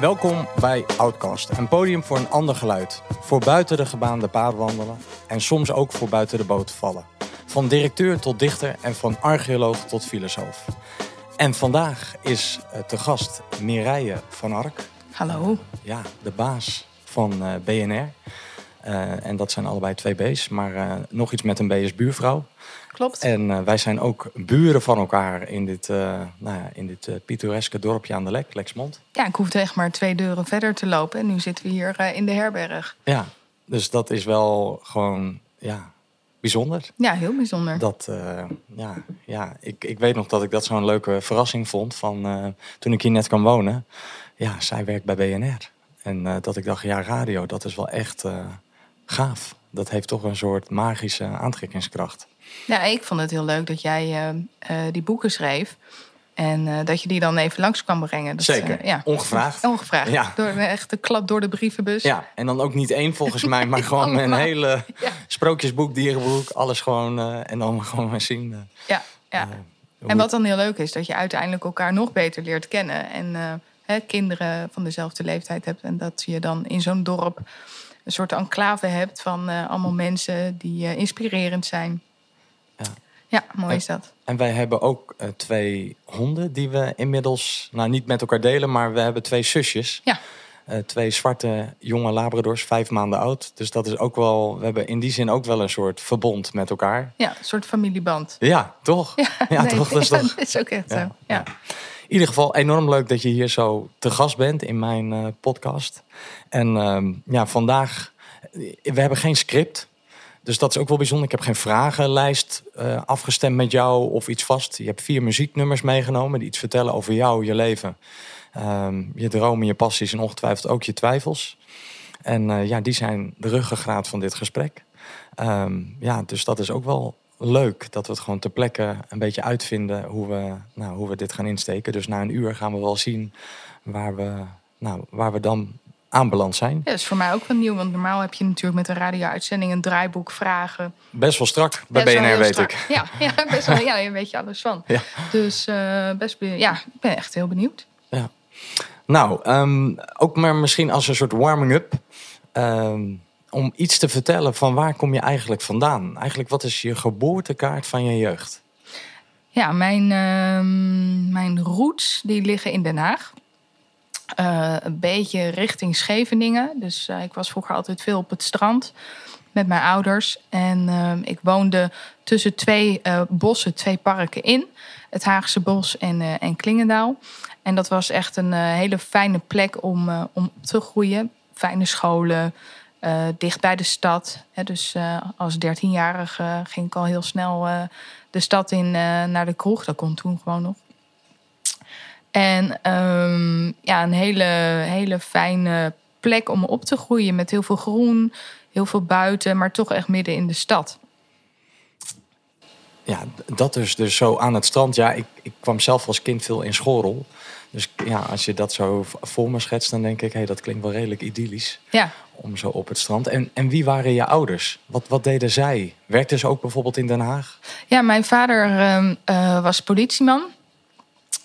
Welkom bij Outcast, een podium voor een ander geluid. Voor buiten de gebaande paden wandelen en soms ook voor buiten de boot vallen. Van directeur tot dichter en van archeoloog tot filosoof. En vandaag is eh, te gast Mireille van Ark. Hallo. Ja, de baas van eh, BNR. Uh, en dat zijn allebei twee B's, maar uh, nog iets met een B is buurvrouw. Klopt. En uh, wij zijn ook buren van elkaar in dit, nou ja, in dit pittoreske dorpje aan de Lek, Lexmond. Ja, ik hoefde echt maar twee deuren verder te lopen en nu zitten we hier in de herberg. Ja, dus dat is wel gewoon ja, bijzonder. Ja, heel bijzonder. Dat, ja, ja ik, ik weet nog dat ik dat zo'n leuke verrassing vond van toen ik hier net kwam wonen. Ja, zij werkt bij BNR. En dat ik dacht, ja, radio, dat is wel echt gaaf. Dat heeft toch een soort magische aantrekkingskracht. Ja, ik vond het heel leuk dat jij uh, uh, die boeken schreef. En uh, dat je die dan even langs kwam brengen. Dat, Zeker, ja. ongevraagd. Ongevraagd, ja. Door, echt de klap door de brievenbus. Ja, en dan ook niet één volgens mij, maar gewoon een hele ja. sprookjesboek, dierenboek. Alles gewoon, en dan gewoon maar zien. ja, ja. en wat dan heel leuk is, dat je uiteindelijk elkaar nog beter leert kennen. En hè, kinderen van dezelfde leeftijd hebt. En dat je dan in zo'n dorp een soort enclave hebt van allemaal mensen die inspirerend zijn. Ja, ja mooi is dat. En wij hebben ook uh, twee honden die we inmiddels, nou niet met elkaar delen, maar we hebben twee zusjes. Ja. twee zwarte jonge labradors, vijf maanden oud. Dus dat is ook wel, we hebben in die zin ook wel een soort verbond met elkaar. Ja, een soort familieband. Ja, toch? Ja, ja nee, toch? Dat is, ja, toch... dat is ook echt zo. Ja. In ieder geval enorm leuk dat je hier zo te gast bent in mijn uh, podcast. En uh, ja, vandaag, we hebben geen script. Dus dat is ook wel bijzonder. Ik heb geen vragenlijst uh, afgestemd met jou of iets vast. Je hebt vier muzieknummers meegenomen die iets vertellen over jou, je leven. Um, je dromen, je passies en ongetwijfeld ook je twijfels. En uh, ja, die zijn de ruggengraat van dit gesprek. Um, ja, dus dat is ook wel leuk dat we het gewoon ter plekke een beetje uitvinden hoe we, nou, hoe we dit gaan insteken. Dus na een uur gaan we wel zien waar we, nou, waar we dan aanbeland zijn. Ja, dat is voor mij ook wel nieuw, want normaal heb je natuurlijk met een radio-uitzending een draaiboek vragen. Best wel strak bij best BNR, weet strak. ik. Ja, ja, best wel. Ja, je weet je alles van. Ja. Dus uh, best, ja, ik ben echt heel benieuwd. Ja. Nou, um, ook maar misschien als een soort warming-up. Um, om iets te vertellen van waar kom je eigenlijk vandaan? Eigenlijk, wat is je geboortekaart van je jeugd? Ja, mijn, uh, mijn roots die liggen in Den Haag. Uh, een beetje richting Scheveningen. Dus uh, ik was vroeger altijd veel op het strand met mijn ouders. En uh, ik woonde tussen twee bossen, twee parken in. Het Haagse Bos en, en Klingendaal. En dat was echt een hele fijne plek om, om te groeien. Fijne scholen, dicht bij de stad. Hè, dus als dertienjarige ging ik al heel snel de stad in naar de kroeg. Dat kon toen gewoon nog. En um, ja, een hele, hele fijne plek om op te groeien. Met heel veel groen, heel veel buiten, maar toch echt midden in de stad. Ja, dat is dus zo aan het strand. Ja, ik, ik kwam zelf als kind veel in Schorel. Dus ja, als je dat zo voor me schetst, dan denk ik, hé, hey, dat klinkt wel redelijk idyllisch. Ja. Om zo op het strand. En, en wie waren je ouders? Wat, wat deden zij? Werkten ze ook bijvoorbeeld in Den Haag? Ja, mijn vader uh, uh, was politieman.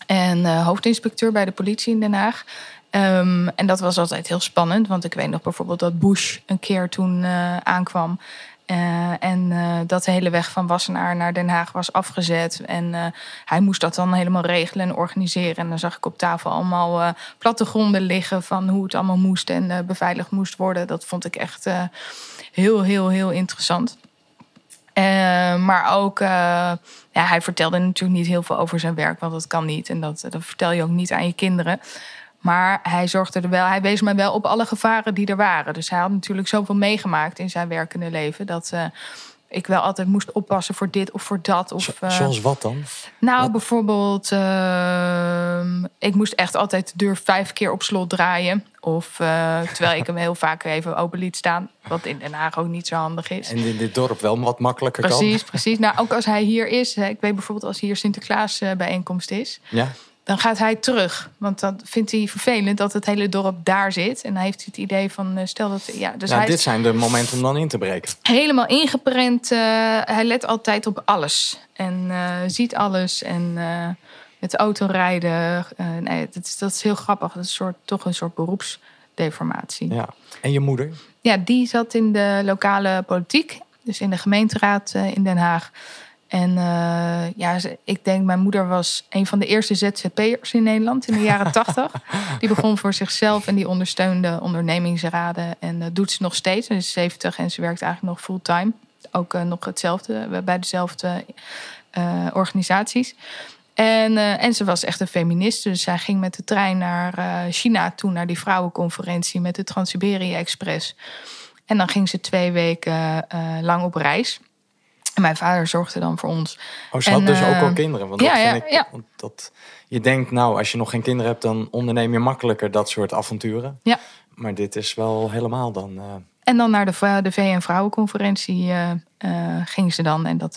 En uh, hoofdinspecteur bij de politie in Den Haag. Um, en dat was altijd heel spannend. Want ik weet nog bijvoorbeeld dat Bush een keer toen uh, aankwam. Uh, en dat de hele weg van Wassenaar naar Den Haag was afgezet. En hij moest dat dan helemaal regelen en organiseren. En dan zag ik op tafel allemaal plattegronden liggen van hoe het allemaal moest en beveiligd moest worden. Dat vond ik echt heel, heel, heel interessant. Maar ook, ja, hij vertelde natuurlijk niet heel veel over zijn werk, want dat kan niet. En dat, dat vertel je ook niet aan je kinderen. Maar hij zorgde er wel, hij wees mij wel op alle gevaren die er waren. Dus hij had natuurlijk zoveel meegemaakt in zijn werkende leven. Dat uh, ik wel altijd moest oppassen voor dit of voor dat. Of, uh, Zoals wat dan? Nou, wat? bijvoorbeeld, uh, ik moest echt altijd de deur vijf keer op slot draaien. Of terwijl ik hem heel vaak even open liet staan. Wat in Den Haag ook niet zo handig is. En in dit dorp wel wat makkelijker precies, kan. Precies, precies. Nou, ook als hij hier is. Ik weet bijvoorbeeld als hier Sinterklaas bijeenkomst is. Ja dan gaat hij terug. Want dan vindt hij vervelend dat het hele dorp daar zit. En dan heeft hij het idee van, stel dat... Ja, dus hij dit zijn de momenten om dan in te breken. Helemaal ingeprent. Uh, hij let altijd op alles. En uh, ziet alles. En uh, met autorijden. Nee, dat is, dat is heel grappig. Dat is een soort, toch een soort beroepsdeformatie. Ja. En je moeder? Ja, die zat in de lokale politiek. Dus in de gemeenteraad in Den Haag. En uh, ja, ik denk, mijn moeder was een van de eerste ZZP'ers in Nederland in de jaren tachtig. die begon voor zichzelf en die ondersteunde ondernemingsraden. En dat doet ze nog steeds. Ze is 70 en ze werkt eigenlijk nog fulltime. Ook uh, nog hetzelfde, bij dezelfde organisaties. En, en ze was echt een feminist. Dus zij ging met de trein naar China toen, naar die vrouwenconferentie met de Trans-Siberië Express. En dan ging ze twee weken lang op reis. En mijn vader zorgde dan voor ons. Oh, ze had dus ook al kinderen. Want ja, dat vind ja, ik, Want dat, je denkt, nou, als je nog geen kinderen hebt, dan onderneem je makkelijker dat soort avonturen. Ja. Maar dit is wel helemaal dan. Uh... En dan naar de, de VN-vrouwenconferentie uh, uh, ging ze dan. En dat,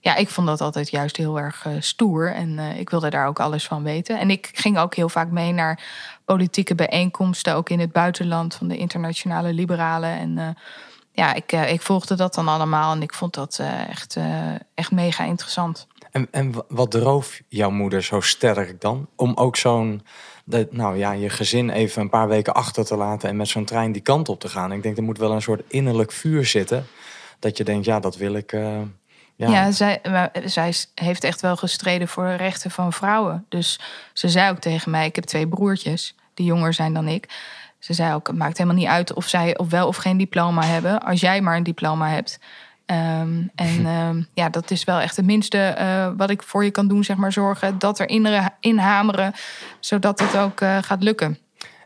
ja, ik vond dat altijd juist heel erg stoer. En ik wilde daar ook alles van weten. En ik ging ook heel vaak mee naar politieke bijeenkomsten, ook in het buitenland van de internationale liberalen. En ja, ik, uh, ik volgde dat dan allemaal en ik vond dat uh, echt, uh, echt mega interessant. En, en wat droof jouw moeder zo sterk dan? Om ook zo'n, nou ja, je gezin even een paar weken achter te laten en met zo'n trein die kant op te gaan. Ik denk, er moet wel een soort innerlijk vuur zitten. Dat je denkt, ja, dat wil ik. ja, ja zij, zij heeft echt wel gestreden voor de rechten van vrouwen. Dus ze zei ook tegen mij: Ik heb twee broertjes, die jonger zijn dan ik. Ze zei ook, het maakt helemaal niet uit of zij of wel of geen diploma hebben. Als jij maar een diploma hebt. Ehm, en ehm, ja, dat is wel echt het minste uh, wat ik voor je kan doen, zeg maar. Zorgen dat er inhameren, zodat het ook uh, gaat lukken.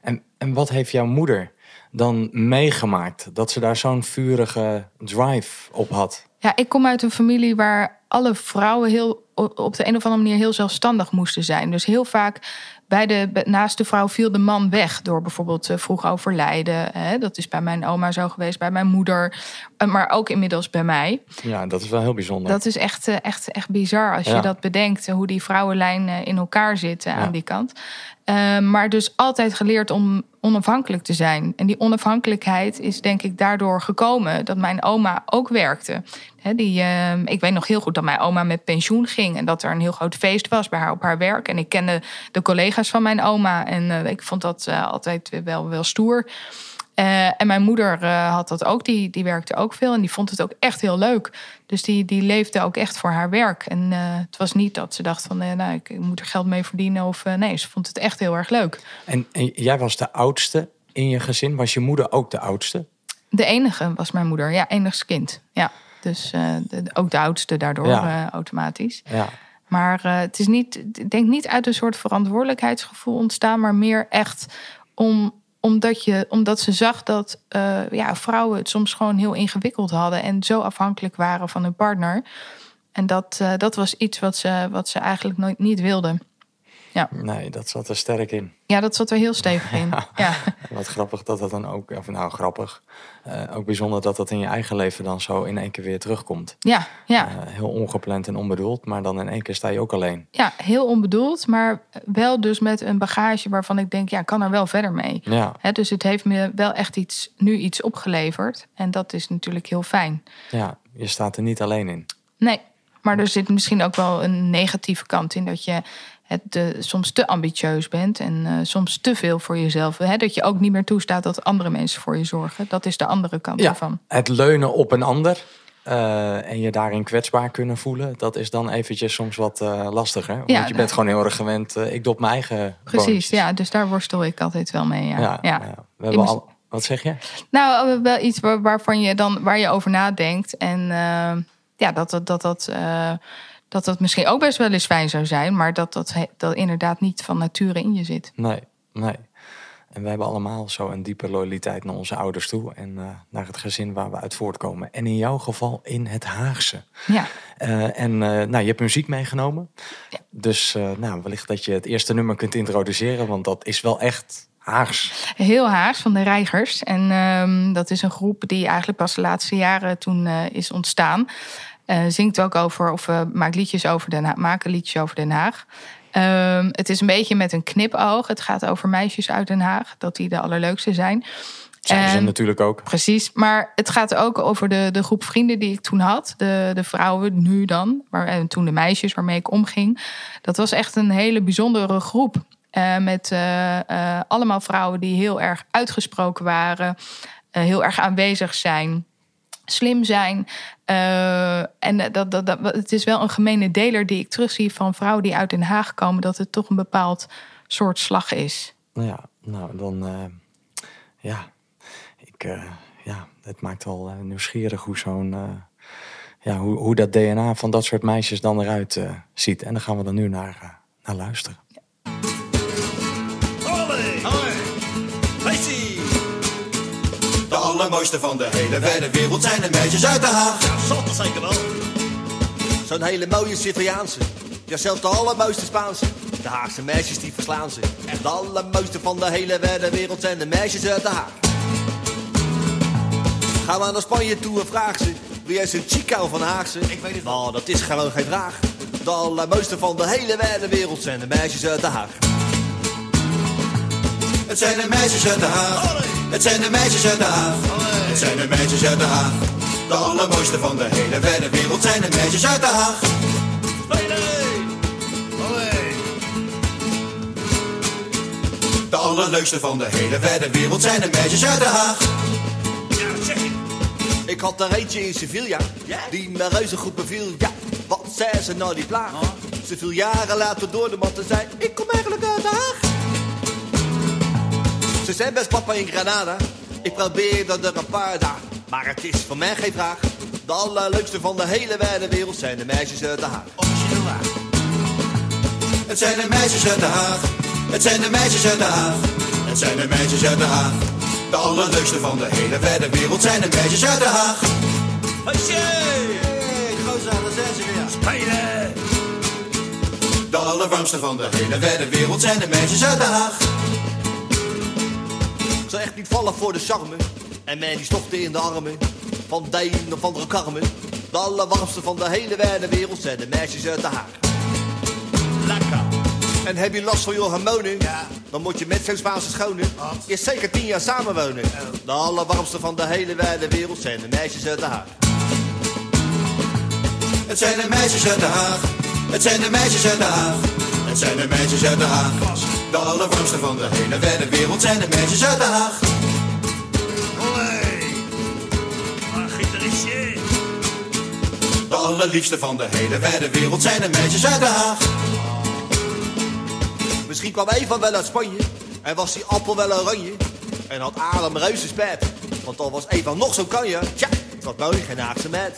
En, en wat heeft jouw moeder dan meegemaakt? Dat ze daar zo'n vurige drive op had? Ja, ik kom uit een familie waar alle vrouwen heel, op de een of andere manier heel zelfstandig moesten zijn. Dus heel vaak bij de, naast de vrouw viel de man weg door bijvoorbeeld uh, vroeg overlijden. Hè? Dat is bij mijn oma zo geweest, bij mijn moeder, uh, maar ook inmiddels bij mij. Ja, dat is wel heel bijzonder. Dat is echt, uh, echt, echt bizar als je dat bedenkt, hoe die vrouwenlijn in elkaar zit ja. aan die kant. Ehm, maar dus altijd geleerd om onafhankelijk te zijn. En die onafhankelijkheid is denk ik daardoor gekomen dat mijn oma ook werkte. die, ehm, ik weet nog heel goed dat mijn oma met pensioen ging en dat er een heel groot feest was bij haar op haar werk. En ik kende de collega's van mijn oma en eh, ik vond dat uh, altijd wel, wel stoer. Uh, en mijn moeder uh, had dat ook, die, die werkte ook veel en die vond het ook echt heel leuk. Dus die, die leefde ook echt voor haar werk. En uh, het was niet dat ze dacht van, nou, ik moet er geld mee verdienen. Of nee, ze vond het echt heel erg leuk. En, en, jij was de oudste in je gezin. Was je moeder ook de oudste? De enige was mijn moeder, ja, enigst kind. Ja, dus de, ook de oudste daardoor ja. automatisch. Ja. Maar het is niet, ik denk niet uit een soort verantwoordelijkheidsgevoel ontstaan, maar meer echt om omdat, je, omdat ze zag dat uh, ja, vrouwen het soms gewoon heel ingewikkeld hadden en zo afhankelijk waren van hun partner. En dat, uh, dat was iets wat ze, wat ze eigenlijk nooit niet wilden. Ja. Nee, dat zat er sterk in. Ja, dat zat er heel stevig in. ja. Wat grappig dat dat dan ook, of nou grappig, uh, ook bijzonder dat dat in je eigen leven dan zo in één keer weer terugkomt. Ja, ja. Uh, heel ongepland en onbedoeld, maar dan in één keer sta je ook alleen. Ja, heel onbedoeld, maar wel dus met een bagage waarvan ik denk, ja, ik kan er wel verder mee. Ja. He, dus het heeft me wel echt iets, nu iets opgeleverd en dat is natuurlijk heel fijn. Ja, je staat er niet alleen in. Nee, maar er zit misschien ook wel een negatieve kant in dat je het, uh, soms te ambitieus bent en uh, soms te veel voor jezelf. Hè? Dat je ook niet meer toestaat dat andere mensen voor je zorgen. Dat is de andere kant ja, ervan. Het leunen op een ander uh, en je daarin kwetsbaar kunnen voelen, dat is dan eventjes soms wat lastiger. Want je bent gewoon heel erg gewend, ik doe op mijn eigen. Precies, ja, dus daar worstel ik altijd wel mee. Ja, ja, ja. we hebben al. Wat zeg je? Nou, wel iets waar, waarvan je dan waar je over nadenkt en ja, dat dat dat. dat dat dat misschien ook best wel eens fijn zou zijn, maar dat dat, dat inderdaad niet van nature in je zit. Nee, nee. En we hebben allemaal zo een diepe loyaliteit naar onze ouders toe en uh, naar het gezin waar we uit voortkomen. En in jouw geval in het Haagse. Ja. Uh, en uh, nou, je hebt muziek meegenomen. Ja. Dus nou, wellicht dat je het eerste nummer kunt introduceren, want dat is wel echt Haags. Heel Haags van de Reigers. En um, dat is een groep die eigenlijk pas de laatste jaren toen is ontstaan. Uh, zingt ook over, of uh, maakt liedjes over Den Haag, maken liedjes over Den Haag. Um, het is een beetje met een knipoog. Het gaat over meisjes uit Den Haag, dat die de allerleukste zijn. Zijn ze En- natuurlijk ook. Precies, maar het gaat ook over de, de groep vrienden die ik toen had. De, de vrouwen, nu dan, maar, en toen de meisjes waarmee ik omging. Dat was echt een hele bijzondere groep. Eh, met eh, eh, allemaal vrouwen die heel erg uitgesproken waren. eh, heel erg aanwezig zijn. Slim zijn. Eh, en dat, dat, dat, het is wel een gemene deler die ik terugzie van vrouwen die uit Den Haag komen. Dat het toch een bepaald soort slag is. Nou ja, nou dan... eh, ja, ik, eh, ja, het maakt al nieuwsgierig hoe zo'n... ja, hoe, hoe dat DNA van dat soort meisjes dan eruit ziet. En daar gaan we dan nu naar, naar luisteren. Allermooiste van de hele wijde wereld zijn de meisjes uit Den Haag. Ja, zat er zeker wel. Zo'n hele mooie Siciliaanse. Ja, zelfs de allermooiste Spaanse. De Haagse meisjes die verslaan ze. En de allermooiste van de hele wijde wereld zijn de meisjes uit Den Haag. Gaan we naar Spanje toe en vraag ze. Wil jij zo'n chica van Haagse? Ik weet het wel. Nou, dat is gewoon geen vraag. De allermooiste van de hele wijde wereld zijn de meisjes uit Den Haag. Het zijn de meisjes uit Den Haag. Het zijn de meisjes uit Den Haag. Het zijn de meisjes uit Den Haag. De allermooiste van de hele wijde wereld zijn de meisjes uit Den Haag. De allerleukste van de hele wijde wereld zijn de meisjes uit Den Haag. Ik. Had er eentje in Sevilla, die me reuze goed beviel. Ja, wat zei ze nou die plaag? Ze viel jaren later door de mat en zei, ik kom eigenlijk uit Den Haag. Ze zijn best papa in Granada, ik probeer er een paar dagen. Maar het is voor mij geen vraag. De allerleukste van de hele wijde wereld zijn de meisjes uit Den Haag. Officieel waar. Het zijn de meisjes uit Den Haag. Het zijn de meisjes uit Den Haag. Het zijn de meisjes uit Den Haag. De allerleukste van de hele wijde wereld zijn de meisjes uit Den Haag. Hey, gozer, daar zijn ze weer. Spelen! De allerwarmste van de hele wijde wereld zijn de meisjes uit Den Haag. Zal echt niet vallen voor de charme. En mij die stopte in de armen. Van de een of andere karmen. De allerwarmste van de hele wijde wereld zijn de meisjes uit Den Haag. Lekker. En heb je last van je hormonen? Ja. Dan moet je met zo'n Spaanse schone eerst zeker tien jaar samenwonen. De allerwarmste van de hele wijde wereld zijn de meisjes uit Den Haag. Het zijn de meisjes uit Den Haag. Het zijn de meisjes uit Den Haag. Het zijn de meisjes uit Den Haag. De allerwarmste van de hele wijde wereld zijn de meisjes uit Den Haag. Olé! Maar gitaristje. De allerliefste van de hele wijde wereld zijn de meisjes uit Den Haag. Misschien kwam Eva wel uit Spanje en was die appel wel oranje. En had Adam reuze spijt, want al was Eva nog zo kanje. Tja, het was mooi geen Haagse meid.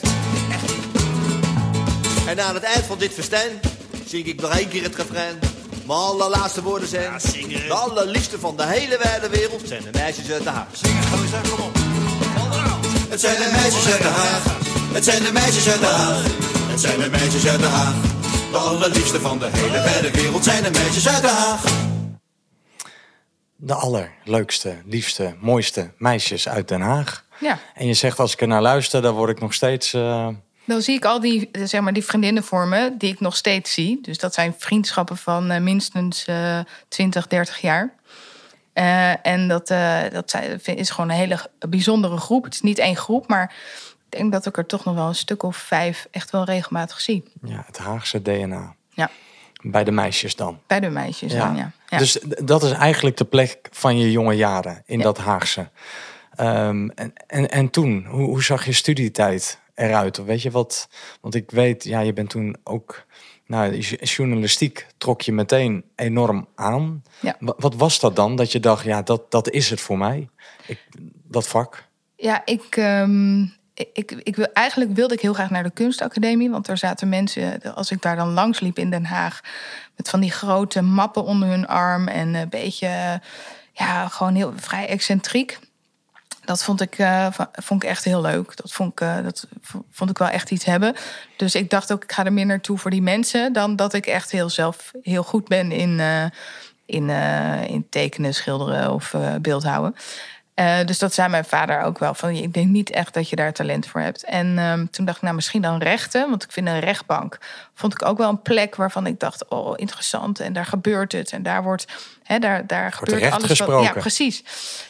En aan het eind van dit festijn zing ik nog één keer het refrein. Mijn allerlaatste woorden zijn... Ja. De allerliefste van de hele wijde wereld zijn de meisjes uit de Haag. Zing het, gozer, kom op. Het zijn de meisjes uit Den Haag. Het zijn de meisjes uit Den Haag. Het zijn de meisjes uit Den Haag. De allerliefste van de hele wijde wereld zijn de meisjes uit Den Haag. De allerleukste, liefste, mooiste meisjes uit Den Haag. Ja. En je zegt als ik er naar luister, dan word ik nog steeds... eh, Dan zie ik al die, zeg maar, die vriendinnen voor me, die ik nog steeds zie. Dus dat zijn vriendschappen van eh, minstens eh 20, 30 jaar. Eh, en dat, eh, dat is gewoon een hele bijzondere groep. Het is niet één groep, maar ik denk dat ik er toch nog wel een stuk of vijf echt wel regelmatig zie. ja, het Haagse DNA. Ja, Bij de meisjes dan. bij de meisjes dan, ja. ja. Dus dat is eigenlijk de plek van je jonge jaren in Ja. dat Haagse. Ehm, en, en, en toen, hoe, hoe zag je studietijd eruit? Of weet je wat? Want ik weet, ja, je bent toen ook. Nou, journalistiek trok je meteen enorm aan. Ja. Wa- Wat was dat dan? Dat je dacht, ja, dat, dat is het voor mij. Ik, dat vak. Ja, ik, ehm, ik, ik, ik wil, eigenlijk wilde ik heel graag naar de kunstacademie. Want er zaten mensen, als ik daar dan langs liep in Den Haag... met van die grote mappen onder hun arm... en een beetje, ja, gewoon heel vrij excentriek. Dat vond ik, eh, vond ik echt heel leuk. Dat vond ik, eh, dat vond ik wel echt iets hebben. Dus ik dacht ook, ik ga er meer naartoe voor die mensen... dan dat ik echt heel zelf heel goed ben in, eh, in, in tekenen, schilderen of beeldhouden. Eh, dus dat zei mijn vader ook wel. Van, ik denk niet echt dat je daar talent voor hebt. En ehm, toen dacht ik, nou misschien dan rechten. Want ik vind een rechtbank, vond ik ook wel een plek waarvan ik dacht, oh interessant. En daar gebeurt het. En daar wordt, hè, daar, daar gebeurt recht alles. Wat, gesproken. ja, precies.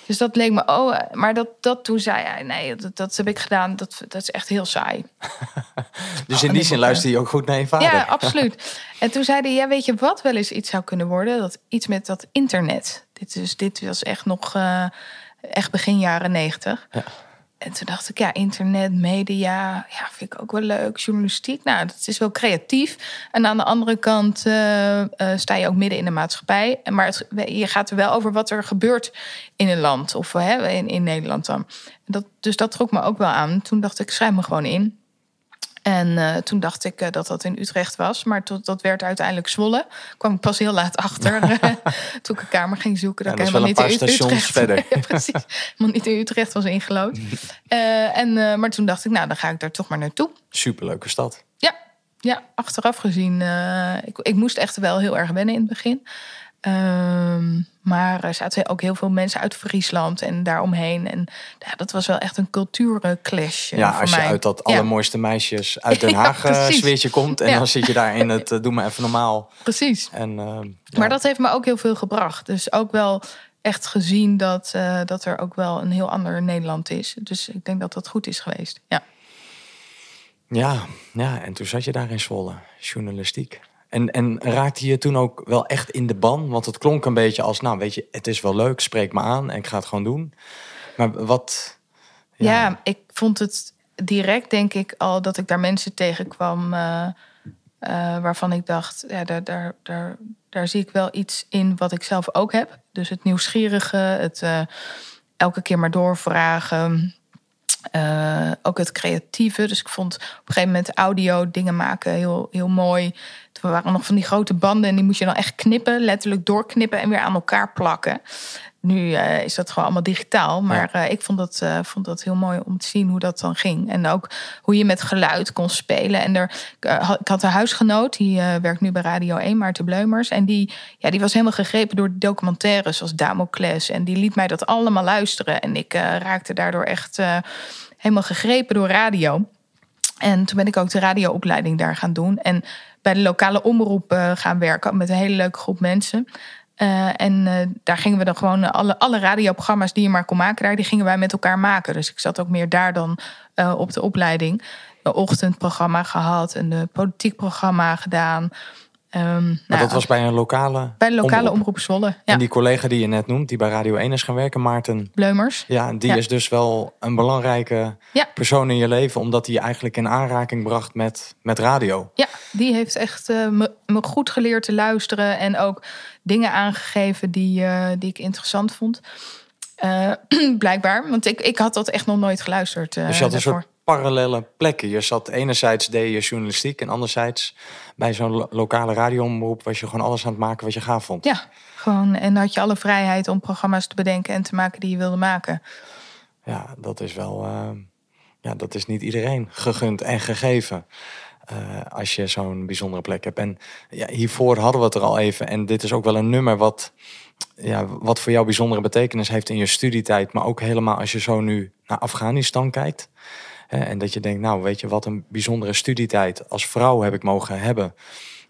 Dus dat leek me, oh, eh, maar dat, dat toen zei hij, nee, dat, dat heb ik gedaan. Dat, dat is echt heel saai. Dus in die zin luister je ook goed naar je vader. Ja, absoluut. En toen zei hij, ja, weet je wat wel eens iets zou kunnen worden? Dat iets met dat internet. Dit, is, dit was echt nog eh, echt begin jaren negentig. Ja. En toen dacht ik, ja, internet, media, ja, vind ik ook wel leuk. Journalistiek, nou, dat is wel creatief. En aan de andere kant eh, eh, sta je ook midden in de maatschappij. Maar het, je gaat er wel over wat er gebeurt in een land. Of hè, in, in Nederland dan. Dat, dus dat trok me ook wel aan. Toen dacht ik, schrijf me gewoon in. En eh, toen dacht ik eh, dat dat in Utrecht was. Maar tot, dat werd uiteindelijk Zwolle. Kwam ik pas heel laat achter. toen ik een kamer ging zoeken. Dat Ja, ik dat helemaal niet in Utrecht verder. Ja, precies. Helemaal niet in Utrecht was ingelood. Eh, en, eh, maar toen dacht ik, nou, dan ga ik daar toch maar naartoe. Superleuke stad. Ja, ja achteraf gezien. eh, ik, ik moest echt wel heel erg wennen in het begin. Ehm, maar er zaten ook heel veel mensen uit Friesland en daaromheen. En ja, dat was wel echt een cultuurclash. eh, Ja, voor als je mij. uit dat Ja, allermooiste meisjes uit Den Haag eh, sfeertje komt. En dan zit je daar in het eh, doe maar even normaal. precies. En, eh. Maar dat heeft me ook heel veel gebracht. Dus ook wel echt gezien dat, dat er ook wel een heel ander Nederland is. Dus ik denk dat dat goed is geweest. Ja. Ja, ja, en toen zat je daar in Zwolle, journalistiek. En, en raakte je toen ook wel echt in de ban? Want het klonk een beetje als, nou weet je, het is wel leuk, spreek me aan en ik ga het gewoon doen. Maar wat... Ja. ik vond het direct, denk ik, al dat ik daar mensen tegenkwam eh, eh, waarvan ik dacht, ja, daar, daar, daar, zie ik wel iets in wat ik zelf ook heb. Dus het nieuwsgierige, het eh, elke keer maar doorvragen. Ook het creatieve. Dus ik vond op een gegeven moment audio dingen maken heel, heel mooi. Toen waren nog van die grote banden en die moest je dan echt knippen, letterlijk doorknippen en weer aan elkaar plakken. Nu eh, is dat gewoon allemaal digitaal. Maar eh, ik vond dat, eh, vond dat heel mooi om te zien hoe dat dan ging. En ook hoe je met geluid kon spelen. En er, ik, had- ik had een huisgenoot, die werkt nu bij Radio 1, Maarten Bleumers. En die, ja, die was helemaal gegrepen door documentaires zoals Damocles. En die liet mij dat allemaal luisteren. En ik raakte daardoor echt helemaal gegrepen door radio. En toen ben ik ook de radioopleiding daar gaan doen. En bij de lokale omroep eh, gaan werken met een hele leuke groep mensen. Eh, en eh, daar gingen we dan gewoon alle, alle radioprogramma's die je maar kon maken, daar, die gingen wij met elkaar maken. Dus ik zat ook meer daar dan op de opleiding. Een ochtendprogramma gehad, een politiek programma gedaan. Ehm, Maar nou, dat was bij een lokale bij de lokale omroep. omroep, Zwolle. Ja, En die collega die je net noemt, die bij Radio 1 is gaan werken, Maarten. Bleumers. Ja, die Ja. is dus wel een belangrijke Ja. persoon in je leven, omdat hij je eigenlijk in aanraking bracht met, met radio. Ja, die heeft echt eh, me, me goed geleerd te luisteren en ook dingen aangegeven die, eh, die ik interessant vond. Eh, blijkbaar, want ik, ik had dat echt nog nooit geluisterd. Dus je had een daarvoor. soort parallele plekken. Je zat enerzijds deed je journalistiek en anderzijds bij zo'n lo- lokale radioomroep was je gewoon alles aan het maken wat je gaaf vond. Ja, gewoon. En had je alle vrijheid om programma's te bedenken en te maken die je wilde maken. Ja, dat is wel. eh, ja, dat is niet iedereen gegund en gegeven. eh, als je zo'n bijzondere plek hebt. En ja, hiervoor hadden we het er al even. En dit is ook wel een nummer wat, ja, wat voor jou bijzondere betekenis heeft in je studietijd. Maar ook helemaal als je zo nu naar Afghanistan kijkt. En dat je denkt, nou weet je wat een bijzondere studietijd als vrouw heb ik mogen hebben.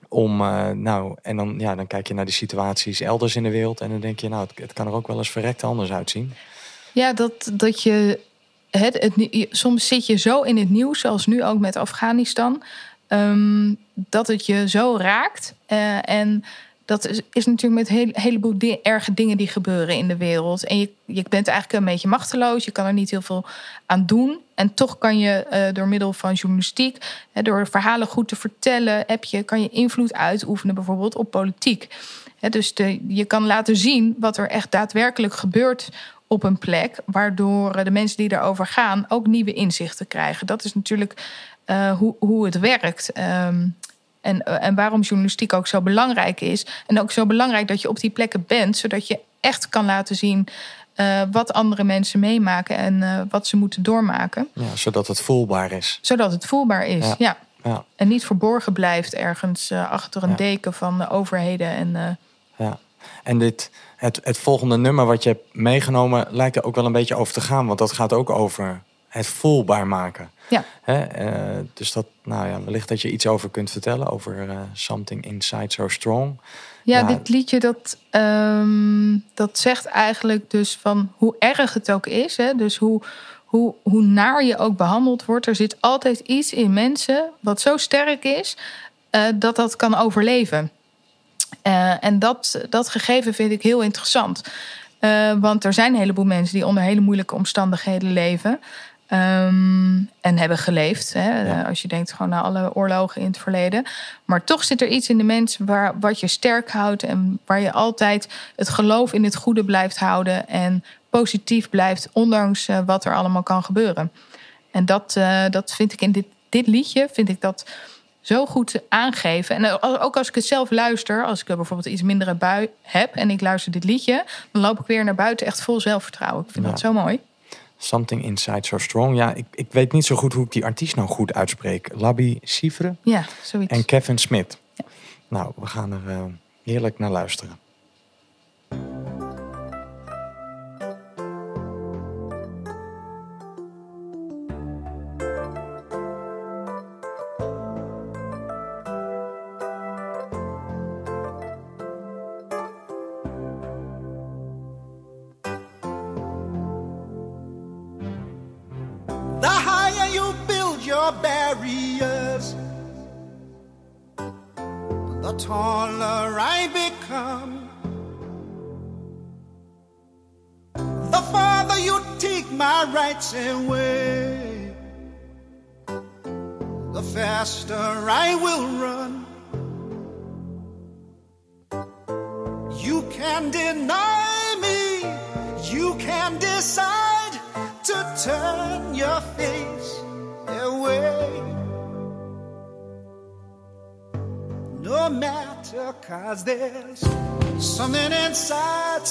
Om, eh, nou, en dan, ja, dan kijk je naar die situaties elders in de wereld. En dan denk je, nou, het, kan er ook wel eens verrekt anders uitzien. Ja, dat, dat je. Het, het, soms zit je zo in het nieuws, zoals nu ook met Afghanistan, ehm, dat het je zo raakt. Eh, en dat is, is natuurlijk met een heleboel erge dingen die gebeuren in de wereld. En je, je bent eigenlijk een beetje machteloos. Je kan er niet heel veel aan doen. En toch kan je eh, door middel van journalistiek, hè, door verhalen goed te vertellen, heb je, kan je invloed uitoefenen, bijvoorbeeld op politiek. Hè, dus de, je kan laten zien wat er echt daadwerkelijk gebeurt op een plek, waardoor eh, de mensen die erover gaan ook nieuwe inzichten krijgen. Dat is natuurlijk eh, hoe, hoe het werkt. Ehm, en, eh, en waarom journalistiek ook zo belangrijk is. En ook zo belangrijk dat je op die plekken bent, zodat je echt kan laten zien eh, wat andere mensen meemaken en eh, wat ze moeten doormaken. Ja, zodat het voelbaar is. Zodat het voelbaar is. Ja. Ja. Ja, En niet verborgen blijft ergens achter een deken van de overheden. En, ja. En dit, het, het volgende nummer wat je hebt meegenomen lijkt er ook wel een beetje over te gaan. Want dat gaat ook over het voelbaar maken. Ja. Hè? eh, dus dat, nou ja, wellicht dat je iets over kunt vertellen. Over eh, Something Inside So Strong. Ja, Ja. dit liedje dat, ehm, dat zegt eigenlijk dus van hoe erg het ook is. Hè? Dus hoe, hoe, hoe naar je ook behandeld wordt. Er zit altijd iets in mensen wat zo sterk is eh, dat dat kan overleven. En dat, dat gegeven vind ik heel interessant. Want er zijn een heleboel mensen die onder hele moeilijke omstandigheden leven. Ehm, en hebben geleefd. Hè? Ja. Eh, Als je denkt gewoon naar alle oorlogen in het verleden. Maar toch zit er iets in de mens waar, wat je sterk houdt. En waar je altijd het geloof in het goede blijft houden. En positief blijft, ondanks eh, wat er allemaal kan gebeuren. En dat, eh, dat vind ik in dit, dit liedje, vind ik dat zo goed aangeven. En ook als ik het zelf luister, als ik bijvoorbeeld iets mindere bui heb en ik luister dit liedje, dan loop ik weer naar buiten echt vol zelfvertrouwen. Ik vind Ja. dat zo mooi. Something Inside So Strong. Ja, ik, ik weet niet zo goed hoe ik die artiest nou goed uitspreek. Labby Sivre Ja, zoiets. en Kevin Smith. Nou, we gaan er eh, heerlijk naar luisteren. Away, the faster I will run. You can deny me, you can decide to turn your face away. No matter, cause there's something inside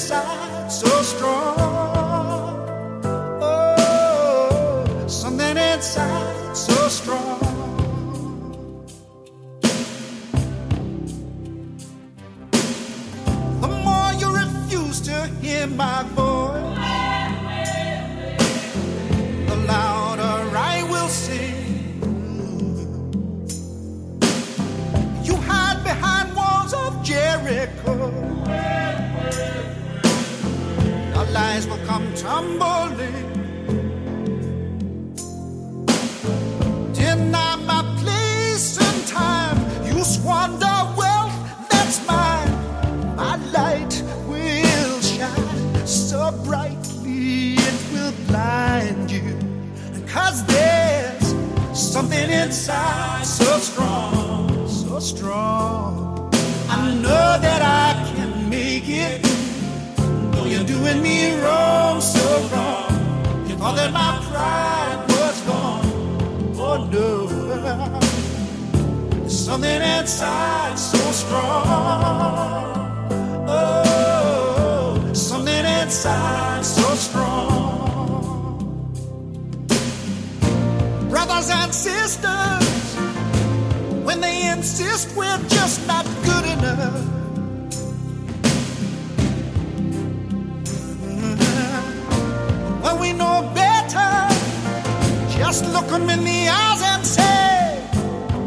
inside so strong. Tumbling. Deny my place and time. You squander wealth that's mine. My light will shine so brightly it will blind you. Cause there's something inside so strong, so strong. I know that I can make it. Doing me wrong, so wrong. You thought that my pride was gone. Oh no. There's something inside so strong. Oh, something inside so strong. Brothers and sisters, when they insist we're just not good enough. When we know better, just look them in the eyes and say,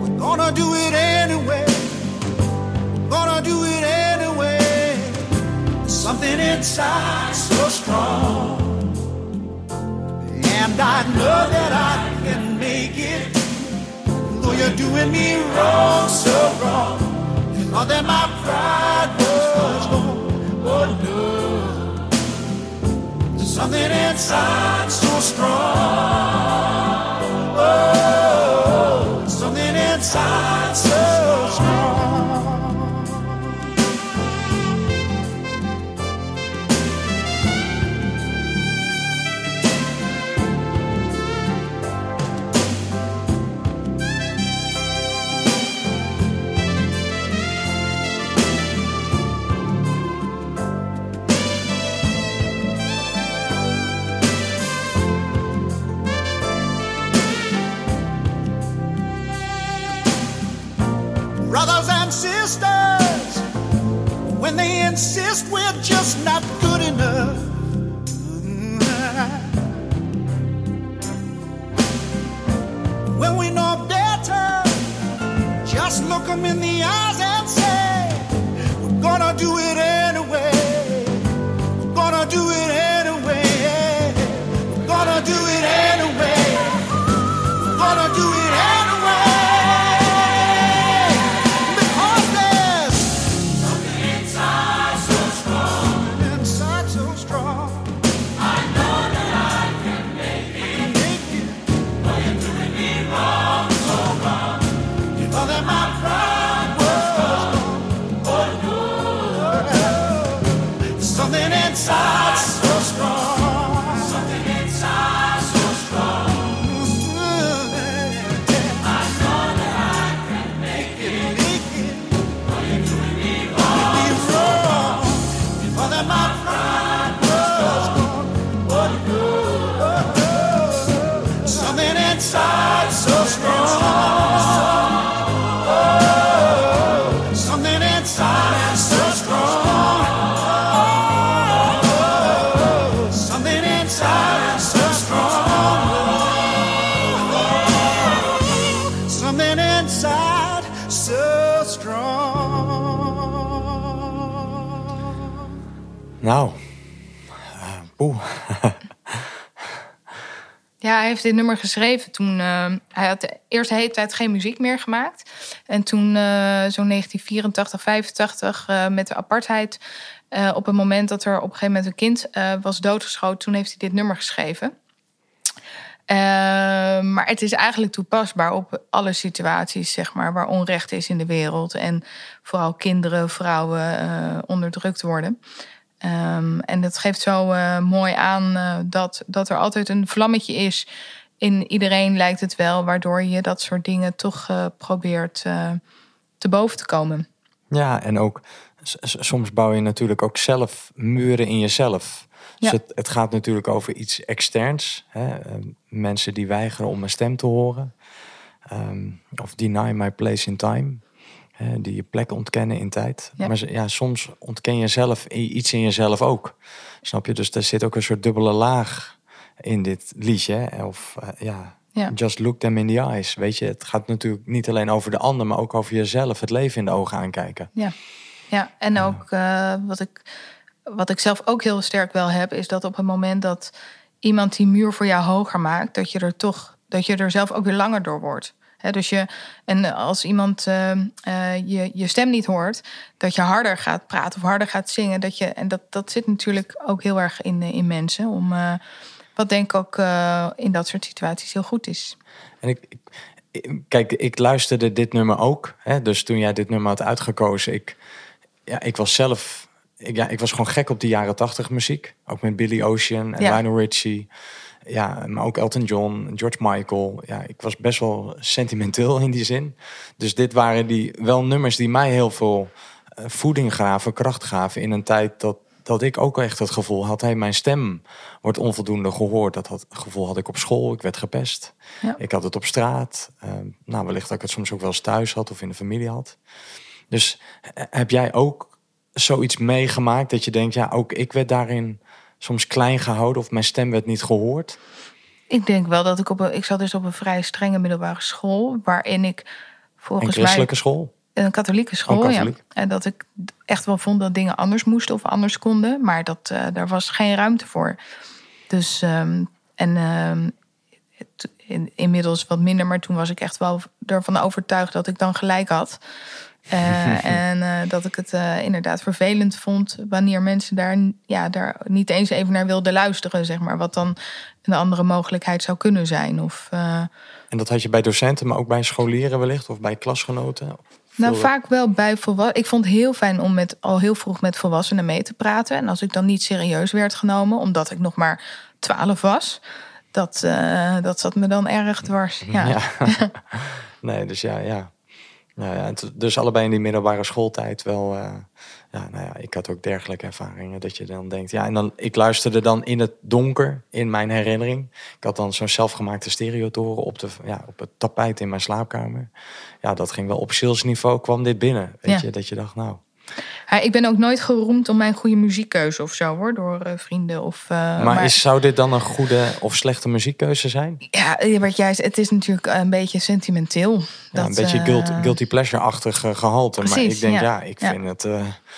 We're gonna do it anyway. We're gonna do it anyway. Something inside so strong. And I know that I can make it. Though you're doing me wrong, so wrong. You thought that my pride was gone. Oh no. Something inside so strong. Oh, something inside so strong. Brothers and sisters, when they insist we're just not good enough. When we know better, just look them in the eyes heeft dit nummer geschreven toen... eh, hij had de eerste hele tijd geen muziek meer gemaakt. En toen, eh, zo'n 1984, 85, eh, met de apartheid... op het moment dat er op een gegeven moment een kind was doodgeschoten... toen heeft hij dit nummer geschreven. Maar het is eigenlijk toepasbaar op alle situaties, zeg maar... waar onrecht is in de wereld. En vooral kinderen, vrouwen onderdrukt worden... Ehm, en dat geeft zo eh, mooi aan eh, dat, dat er altijd een vlammetje is. In iedereen lijkt het wel, waardoor je dat soort dingen toch eh, probeert te boven te komen. Ja, en ook soms bouw je natuurlijk ook zelf muren in jezelf. Dus Ja. het, het gaat natuurlijk over iets externs. Hè? eh, mensen die weigeren om een stem te horen. Ehm, of deny my place in time. Die je plek ontkennen in tijd. Ja. Maar ja, soms ontken je zelf iets in jezelf ook. Snap je? Dus er zit ook een soort dubbele laag in dit liedje. Of eh, ja, Ja. just look them in the eyes. Weet je, het gaat natuurlijk niet alleen over de ander, maar ook over jezelf. Het leven in de ogen aankijken. Ja, ja en ook eh, wat, ik, wat ik zelf ook heel sterk wel heb, is dat op het moment dat iemand die muur voor jou hoger maakt, dat je er toch, dat je er zelf ook weer langer door wordt. Dus je, en als iemand eh, eh, je, je stem niet hoort, dat je harder gaat praten of harder gaat zingen. Dat je, en dat, dat zit natuurlijk ook heel erg in, eh, in mensen. Om, eh, wat denk ik ook in dat soort situaties heel goed is. En ik, ik- ik- kijk, ik luisterde dit nummer ook. Hè? Dus toen jij dit nummer had uitgekozen, ik, ja, ik was zelf, ik, ja, ik was gewoon gek op die jaren tachtig muziek. Ook met Billy Ocean en Ja. Lionel Richie. Ja, maar ook Elton John, George Michael. Ja, ik was best wel sentimenteel in die zin. Dus dit waren die wel nummers die mij heel veel eh, voeding gaven, kracht gaven in een tijd dat dat ik ook echt het gevoel had, hey, mijn stem wordt onvoldoende gehoord. Dat had, gevoel had ik op school, ik werd gepest. Ja. Ik had het op straat. Eh, nou, wellicht dat ik het soms ook wel eens thuis had of in de familie had. Dus eh, heb jij ook zoiets meegemaakt dat je denkt, ja, ook ik werd daarin soms klein gehouden of mijn stem werd niet gehoord? Ik denk wel dat ik op een, ik zat dus op een vrij strenge middelbare school, waarin ik Een volgens mij christelijke school? een katholieke school, Oh, katholiek. ja. En dat ik echt wel vond dat dingen anders moesten of anders konden, maar dat eh, daar was geen ruimte voor. Dus ehm, en ehm, het- in, inmiddels wat minder, maar toen was ik echt wel ervan overtuigd dat ik dan gelijk had. Eh, en eh, dat ik het eh, inderdaad vervelend vond wanneer mensen daar, ja, daar niet eens even naar wilden luisteren, zeg maar. Wat dan een andere mogelijkheid zou kunnen zijn. Of, En dat had je bij docenten, maar ook bij scholieren wellicht of bij klasgenoten? Nou, vaak wel bij volwassenen. Ik vond het heel fijn om met, al heel vroeg met volwassenen mee te praten. En als ik dan niet serieus werd genomen, omdat ik nog maar twaalf was, dat, dat zat me dan erg dwars. Ja. Ja. nee, dus ja, ja. Nou ja, het- dus allebei in die middelbare schooltijd wel. eh, ja, nou ja, ik had ook dergelijke ervaringen. Dat je dan denkt, ja, en dan ik luisterde dan in het donker in mijn herinnering. Ik had dan zo'n zelfgemaakte stereotoren op, de, ja, op het tapijt in mijn slaapkamer. Ja, dat ging wel op zielsniveau kwam dit binnen. Weet Ja. je, dat je dacht, nou, Ja, ik ben ook nooit geroemd om mijn goede muziekkeuze of zo hoor, door eh, vrienden of. eh, maar, is, zou dit dan een goede of slechte muziekkeuze zijn? Ja, wat jij zei, het is natuurlijk een beetje sentimenteel. Ja, Dat, een beetje eh, guilty, guilty pleasure-achtig eh, gehalte. maar Precies, ik denk, ja. ja, ik vind het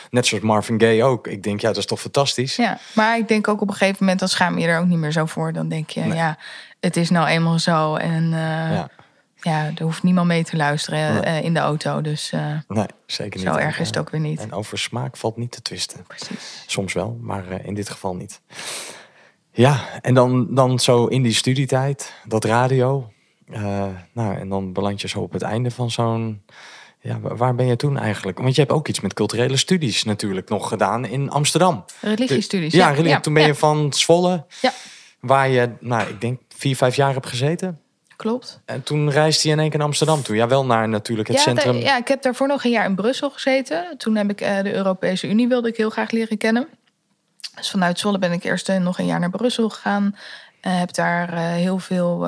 net zoals Marvin Gaye ook. Ik denk, ja, dat is toch fantastisch. Ja, maar ik denk ook op een gegeven moment, dan schaam je er ook niet meer zo voor. Dan denk je, Nee. ja, het is nou eenmaal zo. En Ja. Ja. er hoeft niemand mee te luisteren Nee. eh, in de auto. Dus eh, Nee, zeker niet. zo erg is het ook weer niet. En over smaak valt niet te twisten. Precies. Soms wel, maar eh, in dit geval niet. Ja, en dan, dan zo in die studietijd, dat radio. Nou, en dan beland je zo op het einde van zo'n... Ja, wa- waar ben je toen eigenlijk? Want je hebt ook iets met culturele studies natuurlijk nog gedaan in Amsterdam. Religiestudies. Ja, religie. toen ben je van Zwolle, Ja. waar je, nou, ik denk vier, vijf jaar hebt gezeten. Klopt. En toen reisde je in één keer naar Amsterdam toe. Ja, wel naar natuurlijk het ja, centrum. ja, ik heb daarvoor nog een jaar in Brussel gezeten. Toen heb ik eh, de Europese Unie wilde ik heel graag leren kennen. Dus vanuit Zwolle ben ik eerst eh, nog een jaar naar Brussel gegaan. Eh, heb daar heel veel,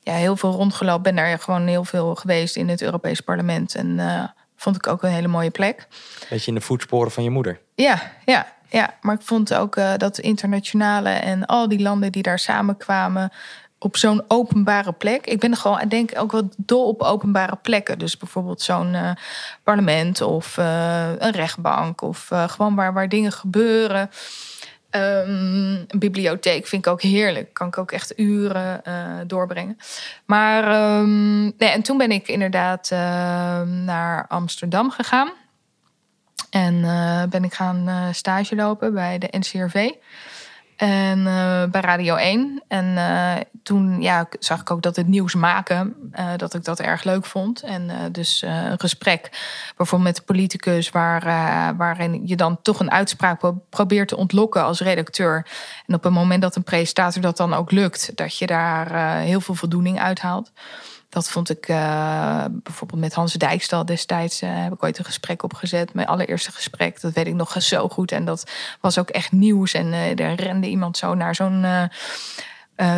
ja, heel veel rondgelopen. Ben daar gewoon heel veel geweest in het Europees Parlement. En vond ik ook een hele mooie plek. Beetje in de voetsporen van je moeder. Ja, ja, ja. Maar ik vond ook dat internationale en al die landen die daar samenkwamen op zo'n openbare plek. Ik ben gewoon, ik denk ook wel dol op openbare plekken. Dus bijvoorbeeld zo'n eh, parlement of eh, een rechtbank of eh, gewoon waar, waar dingen gebeuren. Ehm, een bibliotheek vind ik ook heerlijk. Kan ik ook echt uren doorbrengen. Maar ehm, nee, en toen ben ik inderdaad naar Amsterdam gegaan. En ben ik gaan stage lopen bij de NCRV. En eh, bij Radio 1. En eh, toen ja, zag ik ook dat het nieuws maken, eh, dat ik dat erg leuk vond. En dus een gesprek bijvoorbeeld met de politicus, waar, waarin je dan toch een uitspraak pro- probeert te ontlokken als redacteur. En op het moment dat een presentator dat dan ook lukt, dat je daar heel veel voldoening uithaalt. Dat vond ik eh, bijvoorbeeld met Hans Dijkstal destijds. eh, heb ik ooit een gesprek opgezet. Mijn allereerste gesprek. Dat weet ik nog zo goed. En dat was ook echt nieuws. En eh er rende iemand zo naar zo'n.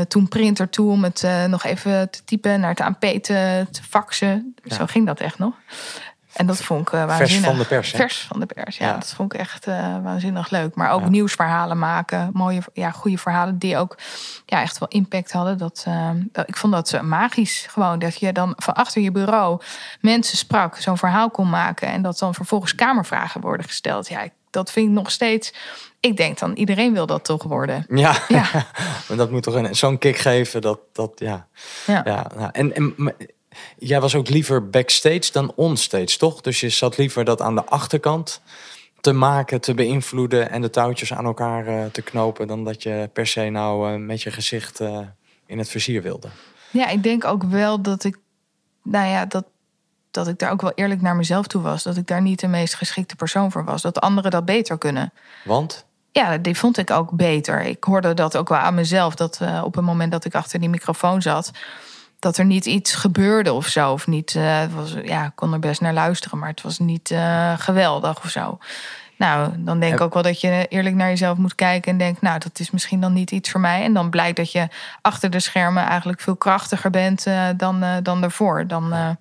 toen printer toe om het nog even te typen, naar het ANP te, te faxen. Ja. Zo ging dat echt nog. En dat vond ik eh, Vers van de pers, hè? Vers van de pers, ja. Ja. Dat vond ik echt eh, waanzinnig leuk. Maar ook Ja. nieuwsverhalen maken. Mooie, ja, goede verhalen die ook ja, echt wel impact hadden. Dat, eh, dat, ik vond dat magisch. Gewoon dat je dan van achter je bureau mensen sprak, zo'n verhaal kon maken. En dat dan vervolgens kamervragen worden gesteld. Ja, dat vind ik nog steeds... Ik denk dan, iedereen wil dat toch worden. Ja, Ja. maar dat moet toch een- zo'n kick geven. Dat, dat, ja. Ja. Ja, nou, en, en jij was ook liever backstage dan onstage, toch? Dus je zat liever dat aan de achterkant te maken, te beïnvloeden en de touwtjes aan elkaar eh, te knopen, dan dat je per se nou eh, met je gezicht eh, in het vizier wilde. Ja, ik denk ook wel dat ik, nou ja, dat, dat ik daar ook wel eerlijk naar mezelf toe was. Dat ik daar niet de meest geschikte persoon voor was. Dat anderen dat beter kunnen. Want? Ja, die vond ik ook beter. Ik hoorde dat ook wel aan mezelf. Dat op het moment dat ik achter die microfoon zat, dat er niet iets gebeurde of zo. Of niet, eh, het was, ja, ik kon er best naar luisteren, maar het was niet eh, geweldig of zo. Nou, dan denk ik ook wel dat je eerlijk naar jezelf moet kijken en denkt, nou, dat is misschien dan niet iets voor mij. En dan blijkt dat je achter de schermen eigenlijk veel krachtiger bent eh, dan, dan daarvoor. Dan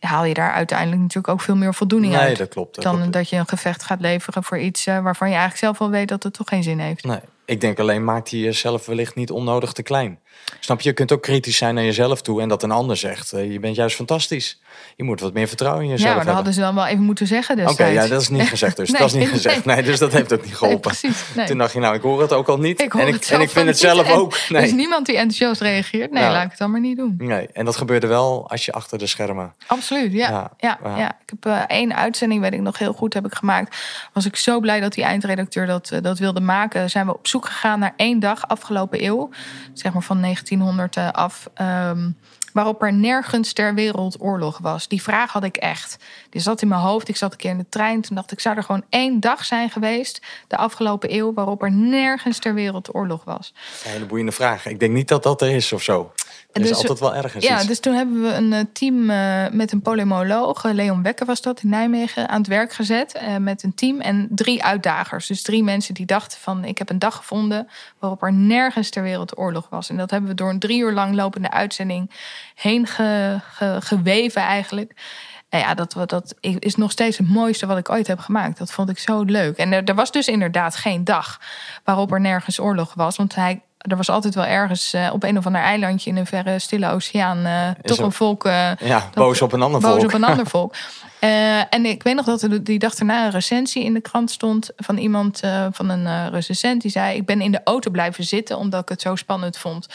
haal je daar uiteindelijk natuurlijk ook veel meer voldoening Nee, uit. dat klopt. Dat dan klopt. dat je een gevecht gaat leveren voor iets waarvan je eigenlijk zelf wel weet dat het toch geen zin heeft. Nee, ik denk alleen maakt hij jezelf wellicht niet onnodig te klein. Snap je? Je kunt ook kritisch zijn naar jezelf toe en dat een ander zegt, eh, je bent juist fantastisch. Je moet wat meer vertrouwen in jezelf ja, maar dat hebben. hadden ze dan wel even moeten zeggen Oké, ja, dat is niet gezegd dus. Nee, dat is niet nee. gezegd. Nee, dus dat heeft ook niet Nee, geholpen. precies. Nee. Toen dacht je, nou, ik hoor het ook al niet. Ik hoor en ik, en ik vind het zelf ook. Er is Nee. niemand die enthousiast reageert. Nee, Nou. laat ik het dan maar niet doen. nee. En dat gebeurde wel als je achter de schermen. Absoluut, ja. Ja, Ja, ja. ja, Ik heb eh, één uitzending, weet ik nog heel goed, heb ik gemaakt. Was ik zo blij dat die eindredacteur dat, eh, dat wilde maken. Zijn we op zoek gegaan naar één dag afgelopen eeuw. Zeg maar van 1900 eh, af. ehm, waarop er nergens ter wereld oorlog was. Die vraag had ik echt. Die zat in mijn hoofd. Ik zat een keer in de trein. Toen dacht ik, zou er gewoon één dag zijn geweest... de afgelopen eeuw waarop er nergens ter wereld oorlog was. Een hele boeiende vraag. Ik denk niet dat dat er is of zo. Er is Dus- altijd wel ergens Ja, iets. dus toen hebben we een eh, team eh, met een polemoloog, eh, Leon Wekker was dat, in Nijmegen, aan het werk gezet. met een team en drie uitdagers. Dus drie mensen die dachten van, ik heb een dag gevonden waarop er nergens ter wereld oorlog was. En dat hebben we door een drie uur lang lopende uitzending heen ge- ge- geweven eigenlijk. En ja, dat, dat is nog steeds het mooiste wat ik ooit heb gemaakt. Dat vond ik zo leuk. En er, er was dus inderdaad geen dag waarop er nergens oorlog was. Want hij, er was altijd wel ergens eh, op een of ander eilandje in een verre stille oceaan... eh, toch er- een volk... eh, ja, boos op een ander boos volk. op een ander volk. En ik weet nog dat er die dag daarna een recensie in de krant stond van iemand, van een recensent. Die zei: Ik ben in de auto blijven zitten omdat ik het zo spannend vond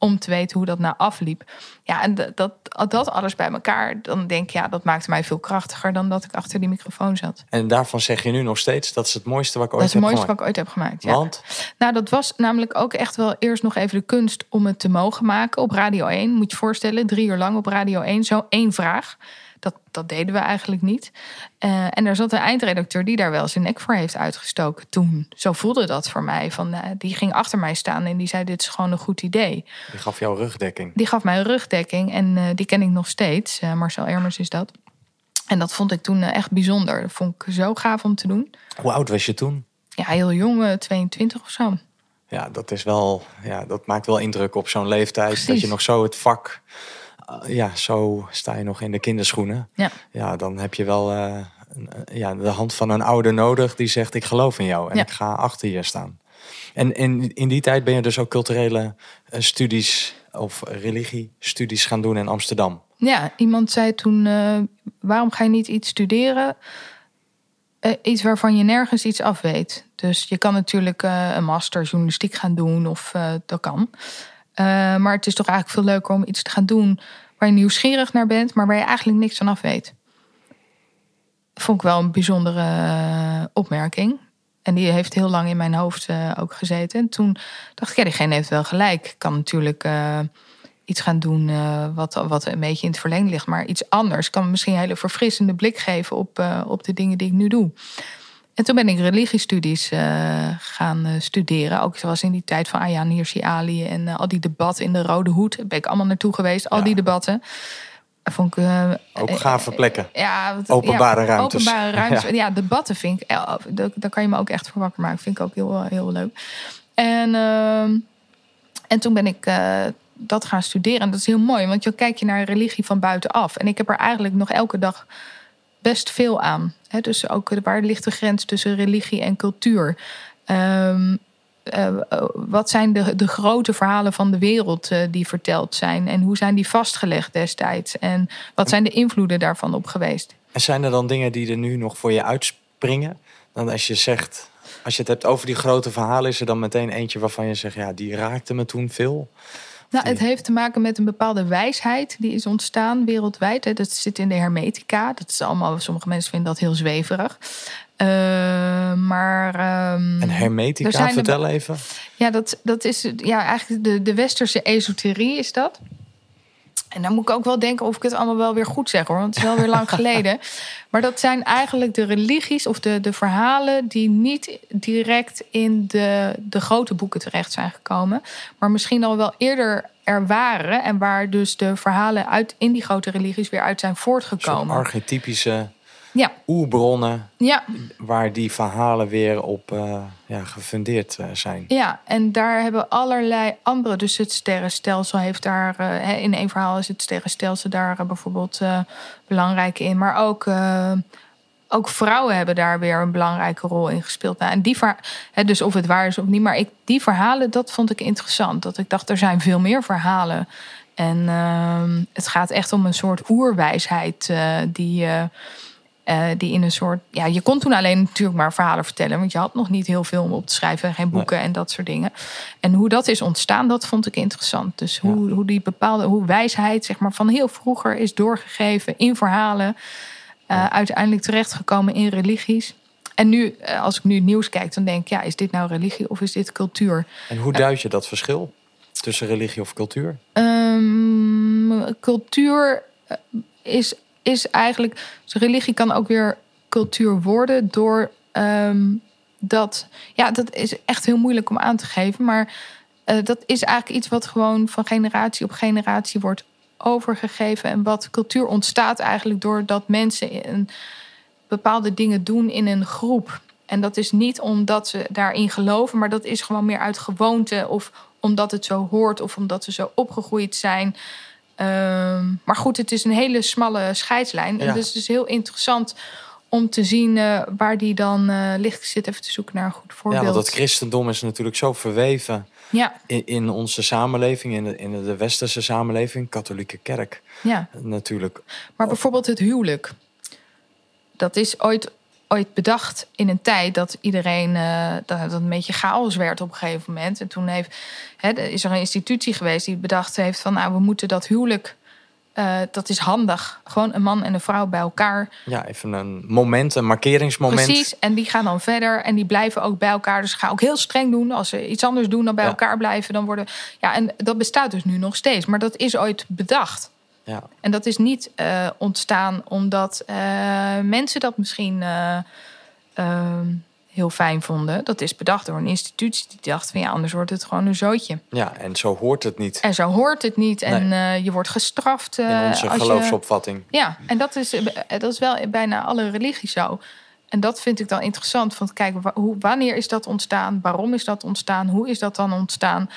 om te weten hoe dat nou afliep. Ja, en dat, dat, dat alles bij elkaar, dan denk ik, ja, dat maakte mij veel krachtiger dan dat ik achter die microfoon zat. En daarvan zeg je nu nog steeds, dat is het mooiste wat ik ooit dat is het heb mooiste gemaakt. wat ik ooit heb gemaakt. Ja. Want, Nou, dat was namelijk ook echt wel eerst nog even de kunst om het te mogen maken op Radio 1. Moet je je voorstellen, drie uur lang op Radio 1, zo één vraag. Dat, dat deden we eigenlijk niet. Eh, en er zat een eindredacteur die daar wel zijn nek voor heeft uitgestoken toen. Zo voelde dat voor mij. Van, eh, die ging achter mij staan en die zei: Dit is gewoon een goed idee. die gaf jou rugdekking. Die gaf mij een rugdekking en eh, die ken ik nog steeds. Marcel Ermers is dat. En dat vond ik toen echt bijzonder. Dat vond ik zo gaaf om te doen. Hoe oud was je toen? Ja, heel jong, eh, 22 of zo. Ja, dat is wel, ja, dat maakt wel indruk op zo'n leeftijd. Dat je nog zo het vak, ja, zo sta je nog in de kinderschoenen. Ja. Ja, dan heb je wel eh, eh, ja, de hand van een ouder nodig die zegt: Ik geloof in jou en Ja. ik ga achter je staan. En in, in die tijd ben je dus ook culturele eh, studies of religiestudies gaan doen in Amsterdam. Ja, iemand zei toen: eh, waarom ga je niet iets studeren? Eh, iets waarvan je nergens iets af weet. Dus je kan natuurlijk eh, een master journalistiek gaan doen, of eh, dat kan. Eh, maar het is toch eigenlijk veel leuker om iets te gaan doen waar je nieuwsgierig naar bent, maar waar je eigenlijk niks van af weet. Vond ik wel een bijzondere eh, opmerking. En die heeft heel lang in mijn hoofd eh, ook gezeten. En toen dacht ik, ja, diegene heeft wel gelijk. Ik kan natuurlijk iets gaan doen wat, wat een beetje in het verlengde ligt. Maar iets anders kan misschien een hele verfrissende blik geven op, op de dingen die ik nu doe. En toen ben ik religiestudies eh, gaan eh, studeren. Ook zoals in die tijd van Ayaan Hirsi Ali en eh, al die debatten in de Rode Hoed. Daar ben ik allemaal naartoe geweest, al Ja. die debatten. Vond ik... Ook gave plekken. ja, wat- Openbare ja, ruimtes. Openbare ruimtes. Ja. Ja. debatten vind ik... Daar kan je me ook echt voor wakker maken. Vind ik ook heel, heel leuk. En, ehm, en toen ben ik dat gaan studeren. En dat is heel mooi. Want je kijk je naar religie van buitenaf. En ik heb er eigenlijk nog elke dag best veel aan. Dus ook waar ligt de grens tussen religie en cultuur? Ehm, eh, eh, wat zijn de, de grote verhalen van de wereld eh, die verteld zijn? En hoe zijn die vastgelegd destijds? En wat zijn de invloeden daarvan op geweest? En zijn er dan dingen die er nu nog voor je uitspringen? Dan als je zegt, als je het hebt over die grote verhalen, is er dan meteen eentje waarvan je zegt, ja, die raakte me toen veel. Nou, het heeft te maken met een bepaalde wijsheid die is ontstaan wereldwijd. Dat zit in de hermetica. Dat is allemaal, sommige mensen vinden dat heel zweverig. Eh, maar. ehm, En er hermetica, er- vertel even. Ja, dat, dat is ja, eigenlijk de, de westerse esoterie is dat. En dan moet ik ook wel denken of ik het allemaal wel weer goed zeg hoor. Want het is wel weer lang geleden. Maar dat zijn eigenlijk de religies of de, de verhalen die niet direct in de, de grote boeken terecht zijn gekomen. Maar misschien al wel eerder er waren. En waar dus de verhalen uit in die grote religies weer uit zijn voortgekomen. archetypische Ja, oerbronnen ja, waar die verhalen weer op eh, ja, gefundeerd eh, zijn. Ja, en daar hebben allerlei andere. Dus het sterrenstelsel heeft daar. eh, in één verhaal is het sterrenstelsel daar bijvoorbeeld belangrijk in. Maar ook, ook vrouwen hebben daar weer een belangrijke rol in gespeeld. Nou, en die ver, hè, dus of het waar is of niet. Maar ik, die verhalen, dat vond ik interessant. Dat ik dacht, er zijn veel meer verhalen. En ehm, het gaat echt om een soort oerwijsheid die. Eh, die in een soort. Ja, je kon toen alleen natuurlijk maar verhalen vertellen. Want je had nog niet heel veel om op te schrijven. Geen boeken en dat soort dingen. En hoe dat is ontstaan, dat vond ik interessant. Dus hoe, hoe die bepaalde. Hoe wijsheid, zeg maar, van heel vroeger is doorgegeven in verhalen. eh, uiteindelijk terechtgekomen in religies. En nu, eh, als ik nu het nieuws kijk, dan denk ik, ja, is dit nou religie of is dit cultuur? En hoe duid je dat verschil tussen religie of cultuur? Ehm, cultuur is, is eigenlijk. Dus religie kan ook weer cultuur worden door ehm, dat. Ja, dat is echt heel moeilijk om aan te geven. Maar eh, dat is eigenlijk iets wat gewoon van generatie op generatie wordt overgegeven. En wat cultuur ontstaat eigenlijk doordat mensen in bepaalde dingen doen in een groep. En dat is niet omdat ze daarin geloven, maar dat is gewoon meer uit gewoonte of omdat het zo hoort of omdat ze zo opgegroeid zijn. Ehm, maar goed, het is een hele smalle scheidslijn. Ja. En dus het is heel interessant om te zien eh, waar die dan eh, ligt. Ik zit even te zoeken naar een goed voorbeeld. Ja, want het christendom is natuurlijk zo verweven ja, in, in onze samenleving, in de, in de westerse samenleving, katholieke kerk ja. natuurlijk. Maar bijvoorbeeld het huwelijk. Dat is ooit, ooit bedacht in een tijd dat iedereen eh, dat het een beetje chaos werd op een gegeven moment. En toen heeft, hè, er is er een institutie geweest die bedacht heeft van nou, we moeten dat huwelijk. eh, dat is handig. Gewoon een man en een vrouw bij elkaar. Ja, even een moment, een markeringsmoment. Precies. En die gaan dan verder. En die blijven ook bij elkaar. Dus ga ook heel streng doen. Als ze iets anders doen dan bij Ja. elkaar blijven, dan worden. Ja, en dat bestaat dus nu nog steeds. Maar dat is ooit bedacht. Ja, En dat is niet eh, ontstaan omdat eh, mensen dat misschien eh, ehm, heel fijn vonden. Dat is bedacht door een institutie die dacht van ja, anders wordt het gewoon een zootje. ja, en zo hoort het niet En zo hoort het niet. En je wordt gestraft. in onze als je- geloofsopvatting. ja, en dat is, dat is wel bijna alle religies zo. En dat vind ik dan interessant. Van hoe, wanneer is dat ontstaan? Waarom is dat ontstaan? Hoe is dat dan ontstaan?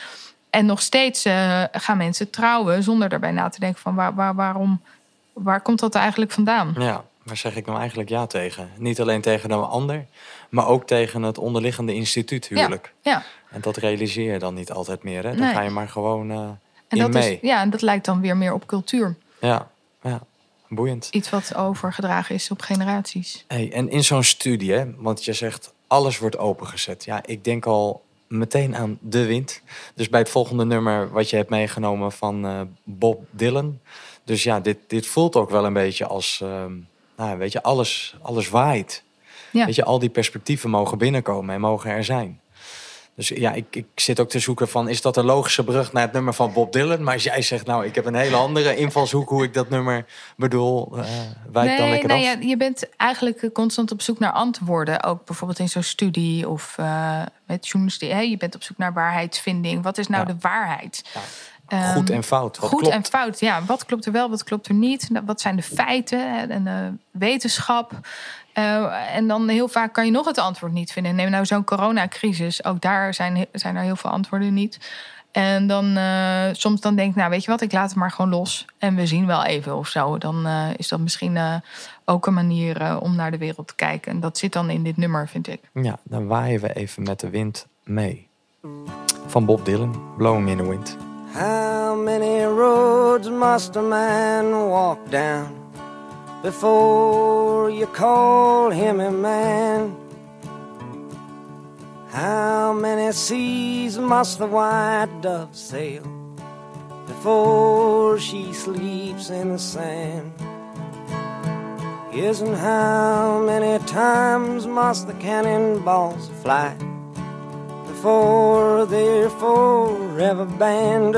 En nog steeds eh, gaan mensen trouwen zonder daarbij na te denken van waar, waar, waarom, waar komt dat eigenlijk vandaan? Ja, waar zeg ik nou eigenlijk ja tegen? Niet alleen tegen een ander, maar ook tegen het onderliggende instituut huwelijk. Ja, En dat realiseer je dan niet altijd meer. Hè? Dan Nee. ga je maar gewoon eh en in dat, mee. is, ja, en dat lijkt dan weer meer op cultuur. Ja, ja, boeiend. Iets wat overgedragen is op generaties. Hey, en in zo'n studie, hè, want je zegt alles wordt opengezet. Ja, ik denk al meteen aan de wind. Dus bij het volgende nummer wat je hebt meegenomen van eh, Bob Dylan. Dus ja, dit, dit voelt ook wel een beetje als, ehm, nou, weet je, alles, alles waait. Ja. Weet je, al die perspectieven mogen binnenkomen en mogen er zijn. Dus ja, ik, ik zit ook te zoeken van, is dat een logische brug naar het nummer van Bob Dylan? Maar als jij zegt, nou, ik heb een hele andere invalshoek hoe ik dat nummer bedoel, eh wijk dan lekker nee, af. ja, je bent eigenlijk eh, constant op zoek naar antwoorden. Ook bijvoorbeeld in zo'n studie of eh, met journalistiek. Hè? Je bent op zoek naar waarheidsvinding. Wat is nou Ja. de waarheid? Ja. Ehm, Goed en fout, wat goed klopt? en fout, ja. Wat klopt er wel, wat klopt er niet? Nou, Wat zijn de feiten en de wetenschap? Eh, en dan heel vaak kan je nog het antwoord niet vinden. Neem nou zo'n coronacrisis. Ook daar zijn, zijn er heel veel antwoorden niet. En dan eh, soms dan denk ik, nou weet je wat, ik laat het maar gewoon los. En we zien wel even of zo. Dan eh, is dat misschien eh, ook een manier eh, om naar de wereld te kijken. En dat zit dan in dit nummer, vind ik. Ja, dan waaien we even met de wind mee. Van Bob Dylan, Blowing in the Wind. How many roads must a man walk down before you call him a man? How many seas must the white dove sail before she sleeps in the sand? And how many times must the cannonballs fly before they're forever banned?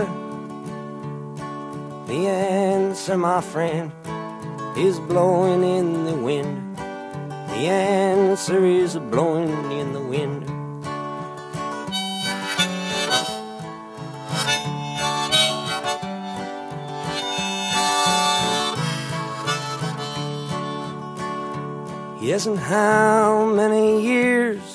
The answer, my friend, is blowing in the wind. The answer is blowing in the wind. Yes, and how many years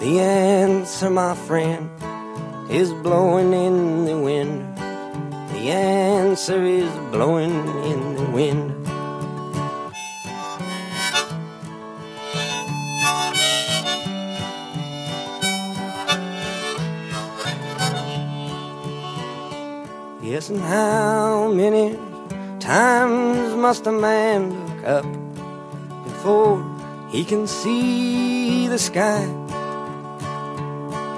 The answer, my friend, is blowing in the wind. The answer is blowing in the wind. Yes, and how many times must a man look up before he can see the sky?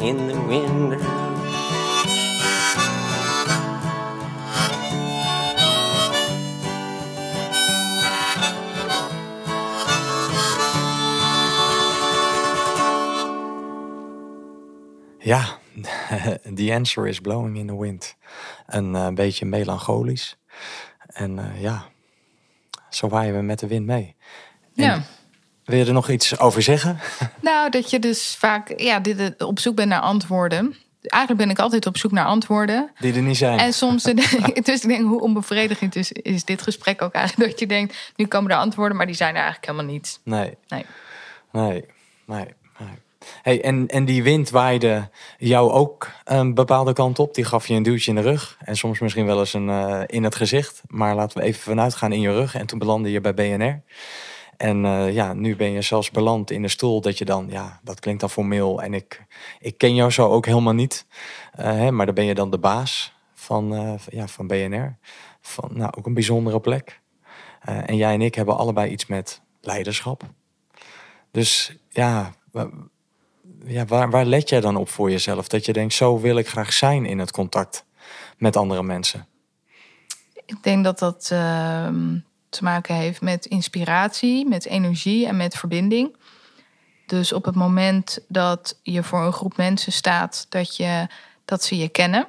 in the wind. Ja, the answer is blowing in the wind. Een eh, beetje melancholisch. En eh, ja, zo waaien we met de wind mee. En Ja. Wil je er nog iets over zeggen? Nou, dat je dus vaak ja, dit, op zoek bent naar antwoorden. Eigenlijk ben ik altijd op zoek naar antwoorden. Die er niet zijn. En soms, dus ik denk, hoe onbevredigend is, is dit gesprek ook eigenlijk? Dat je denkt, nu komen er antwoorden, maar die zijn er eigenlijk helemaal niet. Nee, Nee. nee, nee. nee. Hey, en, en die wind waaide jou ook een bepaalde kant op. Die gaf je een duwtje in de rug. En soms misschien wel eens een, eh, in het gezicht. Maar laten we even vanuit gaan in je rug. En toen belandde je bij BNR. En eh, ja, nu ben je zelfs beland in de stoel dat je dan, ja, dat klinkt dan formeel. En ik, ik ken jou zo ook helemaal niet. Eh, hè, maar dan ben je dan de baas van, eh, ja, van BNR. Van, nou, ook een bijzondere plek. En jij en ik hebben allebei iets met leiderschap. Dus ja, ja waar, waar let jij dan op voor jezelf? Dat je denkt, zo wil ik graag zijn in het contact met andere mensen. Ik denk dat dat ehm, te maken heeft met inspiratie, met energie en met verbinding. Dus op het moment dat je voor een groep mensen staat, dat, je, dat ze je kennen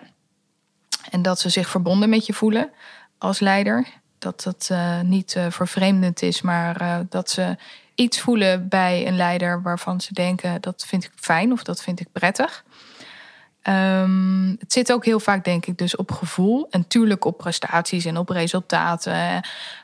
en dat ze zich verbonden met je voelen als leider. Dat dat eh, niet eh, vervreemdend is, maar eh, dat ze iets voelen bij een leider waarvan ze denken dat vind ik fijn of dat vind ik prettig. Ehm, het zit ook heel vaak, denk ik, dus op gevoel. En tuurlijk op prestaties en op resultaten.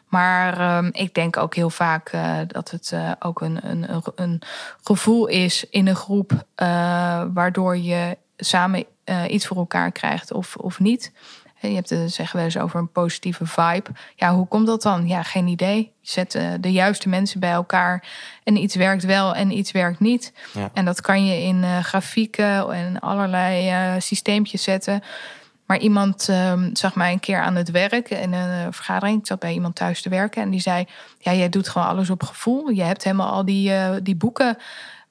Maar ehm, ik denk ook heel vaak eh, dat het eh, ook een, een, een, gevoel is in een groep. eh, waardoor je samen iets voor elkaar krijgt of, of niet. En Je hebt het zeggen wel eens over een positieve vibe. Ja, hoe komt dat dan? Ja, geen idee. Je zet de juiste mensen bij elkaar en iets werkt wel en iets werkt niet. Ja. En dat kan je in grafieken en allerlei systeempjes zetten. Maar iemand ehm, zag mij een keer aan het werk in een eh, vergadering. Ik zat bij iemand thuis te werken en die zei: Ja, jij doet gewoon alles op gevoel. Je hebt helemaal al die, eh, die boeken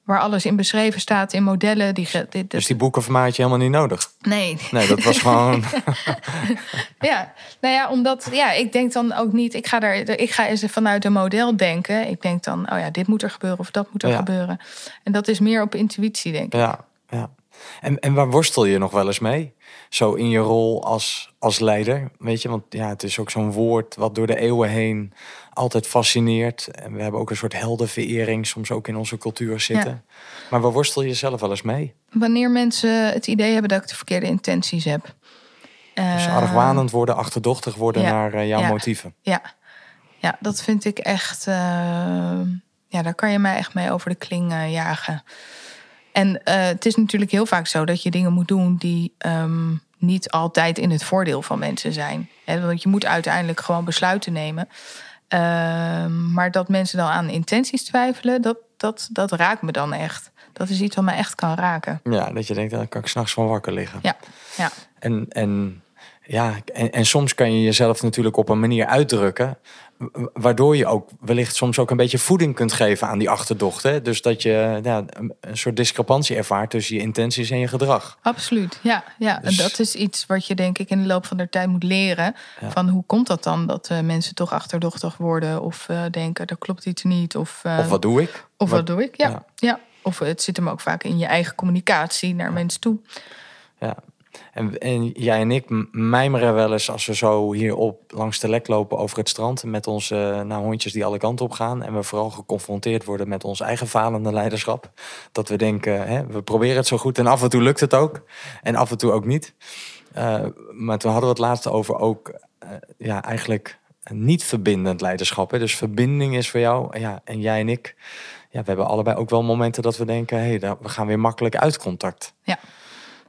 waar alles in beschreven staat in modellen. Die, dit, Dus die boeken had je helemaal niet nodig. Nee, Nee, dat was gewoon... ja, nou ja, omdat ja, ik denk dan ook niet, ik ga, daar, ik ga eens vanuit een model denken. Ik denk dan, oh ja, dit moet er gebeuren of dat moet er Ja. gebeuren. En dat is meer op intuïtie, denk ik. Ja, ja. En, en waar worstel je nog wel eens mee? Zo in je rol als, als leider, weet je? Want ja, het is ook zo'n woord wat door de eeuwen heen altijd fascineert. En we hebben ook een soort heldenverering soms ook in onze cultuur zitten. Maar waar worstel je zelf wel eens mee? Wanneer mensen het idee hebben dat ik de verkeerde intenties heb. Dus Eh, argwanend worden, achterdochtig worden ja, naar eh, jouw ja. motieven. Ja. ja, dat vind ik echt. eh, ja, daar kan je mij echt mee over de kling jagen. En eh, het is natuurlijk heel vaak zo dat je dingen moet doen die ehm, niet altijd in het voordeel van mensen zijn. Hè, want je moet uiteindelijk gewoon besluiten nemen. Ehm, maar dat mensen dan aan intenties twijfelen, dat, dat, dat raakt me dan echt. Dat is iets wat mij echt kan raken. Ja, dat je denkt, dan kan ik s'nachts van wakker liggen. Ja, ja. En, en, ja, en, en soms kan je jezelf natuurlijk op een manier uitdrukken. Wa- Waardoor je ook wellicht soms ook een beetje voeding kunt geven aan die achterdocht. Hè? Dus dat je ja, een, soort discrepantie ervaart tussen je intenties en je gedrag. Absoluut, ja. ja. Dus- En dat is iets wat je denk ik in de loop van de tijd moet leren. Van hoe komt dat dan dat eh, mensen toch achterdochtig worden... of eh, denken, er klopt iets niet. Of, eh, Of wat doe ik? of wat doe ik? Ja, ja. ja. Of het zit hem ook vaak in je eigen communicatie naar mensen toe. Ja. En, jij en ik mijmeren wel eens als we zo hier op langs de lek lopen over het strand met onze nou, hondjes die alle kanten op gaan. En we vooral geconfronteerd worden met ons eigen falende leiderschap. Dat we denken, hè, we proberen het zo goed en af en toe lukt het ook. En af en toe ook niet. Eh, maar toen hadden we het laatst over ook eh, ja, eigenlijk niet verbindend leiderschap. Hè. Dus verbinding is voor jou ja, en jij en ik. Ja, we hebben allebei ook wel momenten dat we denken, hé, hey, we gaan weer makkelijk uit contact. Ja.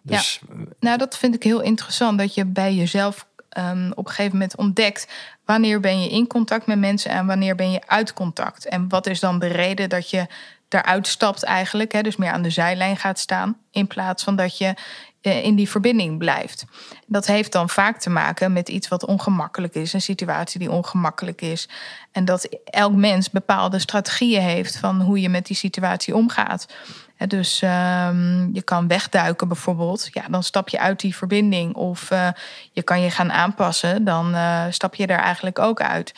Dus Nou, dat vind ik heel interessant. Dat je bij jezelf ehm, op een gegeven moment ontdekt... wanneer ben je in contact met mensen en wanneer ben je uit contact. En wat is dan de reden dat je daaruit stapt eigenlijk. Hè, dus meer aan de zijlijn gaat staan. In plaats van dat je eh, in die verbinding blijft. Dat heeft dan vaak te maken met iets wat ongemakkelijk is. Een situatie die ongemakkelijk is. En dat elk mens bepaalde strategieën heeft... van hoe je met die situatie omgaat. Dus ehm, je kan wegduiken bijvoorbeeld. Ja, dan stap je uit die verbinding. Of eh, je kan je gaan aanpassen. Dan eh, stap je er eigenlijk ook uit.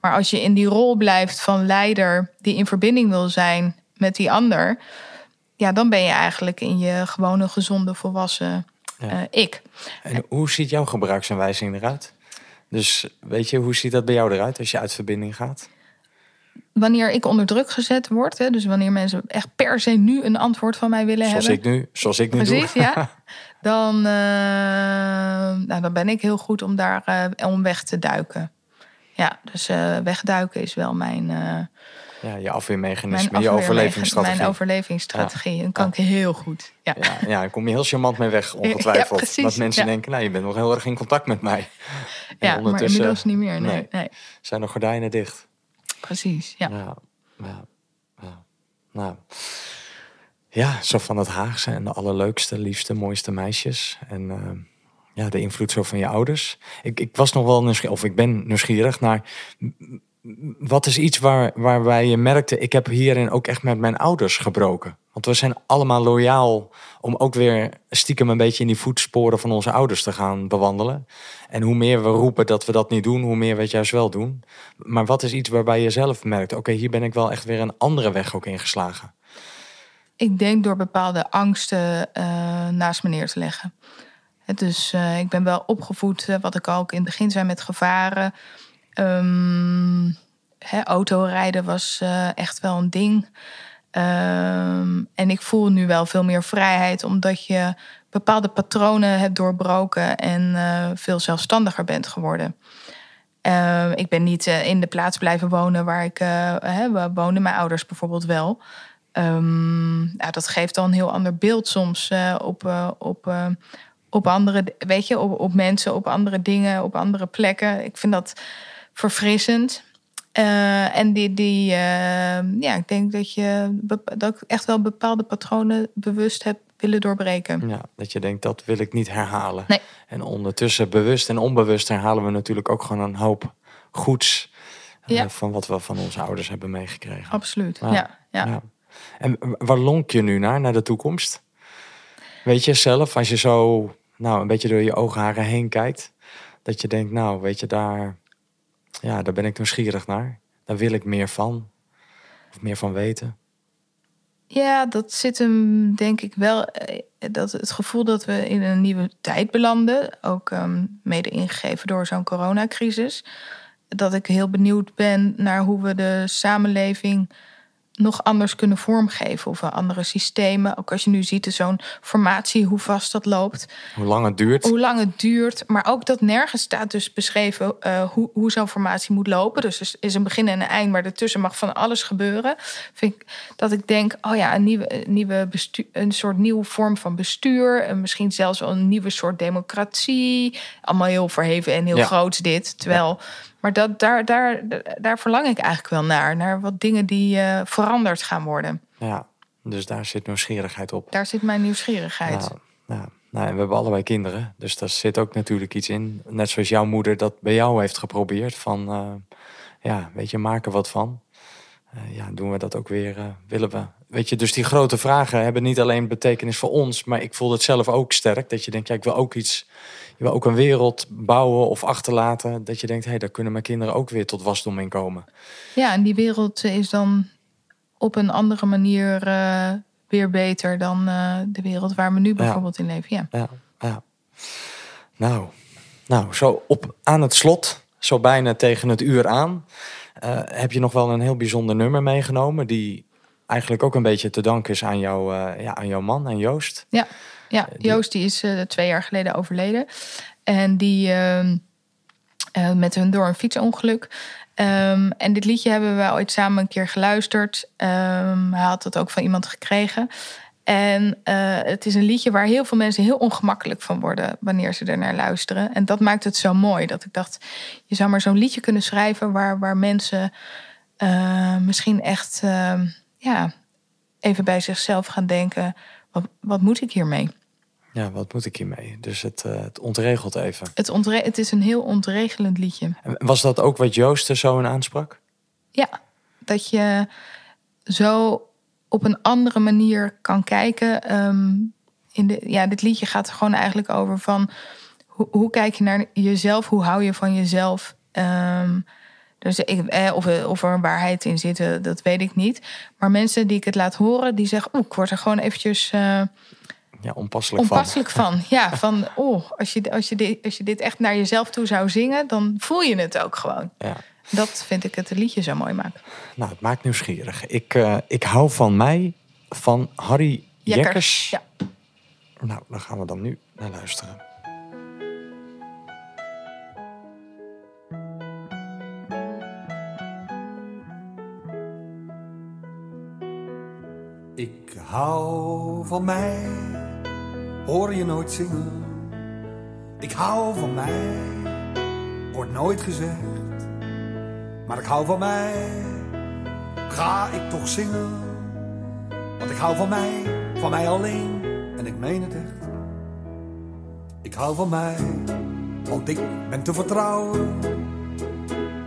Maar als je in die rol blijft van leider... die in verbinding wil zijn met die ander... ja, dan ben je eigenlijk in je gewone, gezonde, volwassen Ja. eh, ik. En hoe ziet jouw gebruiksaanwijzing eruit? Dus weet je, hoe ziet dat bij jou eruit als je uit verbinding gaat? Wanneer ik onder druk gezet word... Hè, dus wanneer mensen echt per se nu een antwoord van mij willen Zoals hebben... ik nu, zoals ik nu Precies, doe. ja. Dan, eh, nou, dan ben ik heel goed om daar eh, om weg te duiken. Ja, dus eh, wegduiken is wel mijn, Ja, je mijn, afweermechanisme, je overlevingsstrategie. mijn overlevingsstrategie. Dan kan ik heel goed. Ja. Ja, ja, daar kom je heel charmant mee weg, ongetwijfeld. Ja, precies, dat mensen ja. denken, nou, je bent nog heel erg in contact met mij. En Ja, maar inmiddels niet meer. Nee, nee. nee. zijn de gordijnen dicht. Precies. Ja. Ja, ja, ja. Nou, ja, zo van het Haagse en de allerleukste, liefste, mooiste meisjes. En eh, ja, de invloed zo van je ouders. Ik, ik was nog wel nieuwsgierig, of ik ben nieuwsgierig naar... Wat is iets waar, waarbij je merkte, ik heb hierin ook echt met mijn ouders gebroken. Want we zijn allemaal loyaal om ook weer stiekem een beetje in die voetsporen van onze ouders te gaan bewandelen. En hoe meer we roepen dat we dat niet doen, hoe meer we het juist wel doen. Maar wat is iets waarbij je zelf merkt, oké, hier ben ik wel echt weer een andere weg ook ingeslagen. Ik denk door bepaalde angsten eh, naast me neer te leggen. Dus ik ben wel opgevoed, eh, wat ik ook in het begin zei, met gevaren. Ehm autorijden was eh, echt wel een ding. Ehm, en ik voel nu wel veel meer vrijheid, omdat je bepaalde patronen hebt doorbroken en eh, veel zelfstandiger bent geworden. Ehm, ik ben niet eh, in de plaats blijven wonen waar ik hè, waar woonden mijn ouders bijvoorbeeld wel. Ja, dat geeft dan een heel ander beeld soms op, op, op andere, weet je, op mensen, op andere dingen, op andere plekken. Ik vind dat verfrissend. Eh, en die, die eh, ja, ik denk dat je dat ik echt wel bepaalde patronen bewust heb willen doorbreken. Ja, dat je denkt, dat wil ik niet herhalen. Nee. En ondertussen, bewust en onbewust, herhalen we natuurlijk ook gewoon een hoop goeds eh, Ja. van wat we van onze ouders hebben meegekregen. Absoluut. Ja. Ja, ja. En waar lonk je nu naar, naar de toekomst? Weet je zelf, als je zo nou, een beetje door je oogharen heen kijkt, dat je denkt, nou, weet je, daar, ja, daar ben ik nieuwsgierig naar. Daar wil ik meer van. Of meer van weten. Ja, dat zit hem denk ik wel. eh, Dat het gevoel dat we in een nieuwe tijd belanden, ook ehm, mede ingegeven door zo'n coronacrisis, dat ik heel benieuwd ben naar hoe we de samenleving nog anders kunnen vormgeven of andere systemen. Ook als je nu ziet zo'n formatie, hoe vast dat loopt Hoe lang het duurt. hoe lang het duurt. Maar ook dat nergens staat dus beschreven eh, hoe, hoe zo'n formatie moet lopen. Dus er is een begin en een eind, maar ertussen mag van alles gebeuren. Vind ik dat ik denk, oh ja, een nieuwe, een nieuwe bestuur, een soort nieuwe vorm van bestuur. En misschien zelfs wel een nieuwe soort democratie. Allemaal heel verheven en heel Ja. groots dit. Terwijl, maar dat, daar, daar, daar verlang ik eigenlijk wel naar. Naar wat dingen die eh, veranderd gaan worden. Ja, dus daar zit nieuwsgierigheid op. Daar zit mijn nieuwsgierigheid. Nou, nou, nou, en we hebben allebei kinderen, dus daar zit ook natuurlijk iets in. Net zoals jouw moeder dat bij jou heeft geprobeerd. Van, eh, ja, weet je, maak er wat van. Eh, ja, doen we dat ook weer, willen we. Weet je, dus die grote vragen hebben niet alleen betekenis voor ons, maar ik voel het zelf ook sterk. Dat je denkt, ja, ik wil ook iets, je wil ook een wereld bouwen of achterlaten. Dat je denkt, hé, hey, daar kunnen mijn kinderen ook weer tot wasdom in komen. Ja, en die wereld is dan op een andere manier eh, weer beter dan eh, de wereld waar we nu bijvoorbeeld in leven. Ja. Ja, ja. Nou, nou, zo op aan het slot, zo bijna tegen het uur aan, eh, heb je nog wel een heel bijzonder nummer meegenomen die eigenlijk ook een beetje te danken is aan, jou, ja, aan jouw man, aan Joost. Ja, ja. Joost die is eh, twee jaar geleden overleden. En die ehm, eh, met hun door een fietsongeluk. Ehm, en dit liedje hebben we ooit samen een keer geluisterd. Ehm, hij had het ook van iemand gekregen. En eh, het is een liedje waar heel veel mensen heel ongemakkelijk van worden wanneer ze er naar luisteren. En dat maakt het zo mooi. Dat ik dacht, je zou maar zo'n liedje kunnen schrijven waar, waar mensen eh, misschien echt eh, ja, even bij zichzelf gaan denken: wat, wat moet ik hiermee? Ja, wat moet ik hiermee? Dus het, eh, het ontregelt even. Het, ontre het is een heel ontregelend liedje. En Was dat ook wat Joost er zo in aansprak? Ja, dat je zo op een andere manier kan kijken. Ehm, in de, ja, dit liedje gaat er gewoon eigenlijk over van hoe, hoe kijk je naar jezelf, hoe hou je van jezelf. Ehm, dus ik, eh, of, of er een waarheid in zit, eh, dat weet ik niet. Maar mensen die ik het laat horen, die zeggen: Oeh, ik word er gewoon eventjes eh, Ja, onpasselijk, van. onpasselijk van. Ja, van oh, als je, als, je dit, als je dit echt naar jezelf toe zou zingen, dan voel je het ook gewoon. Ja. Dat vind ik het liedje zo mooi maken. Nou, het maakt nieuwsgierig. Ik, eh, ik hou van mij van Harry Jekkers. Ja. Nou, daar gaan we dan nu naar luisteren. Ik hou van mij, hoor je nooit zingen. Ik hou van mij, wordt nooit gezegd. Maar ik hou van mij, ga ik toch zingen. Want ik hou van mij, van mij alleen. En ik meen het echt. Ik hou van mij, want ik ben te vertrouwen.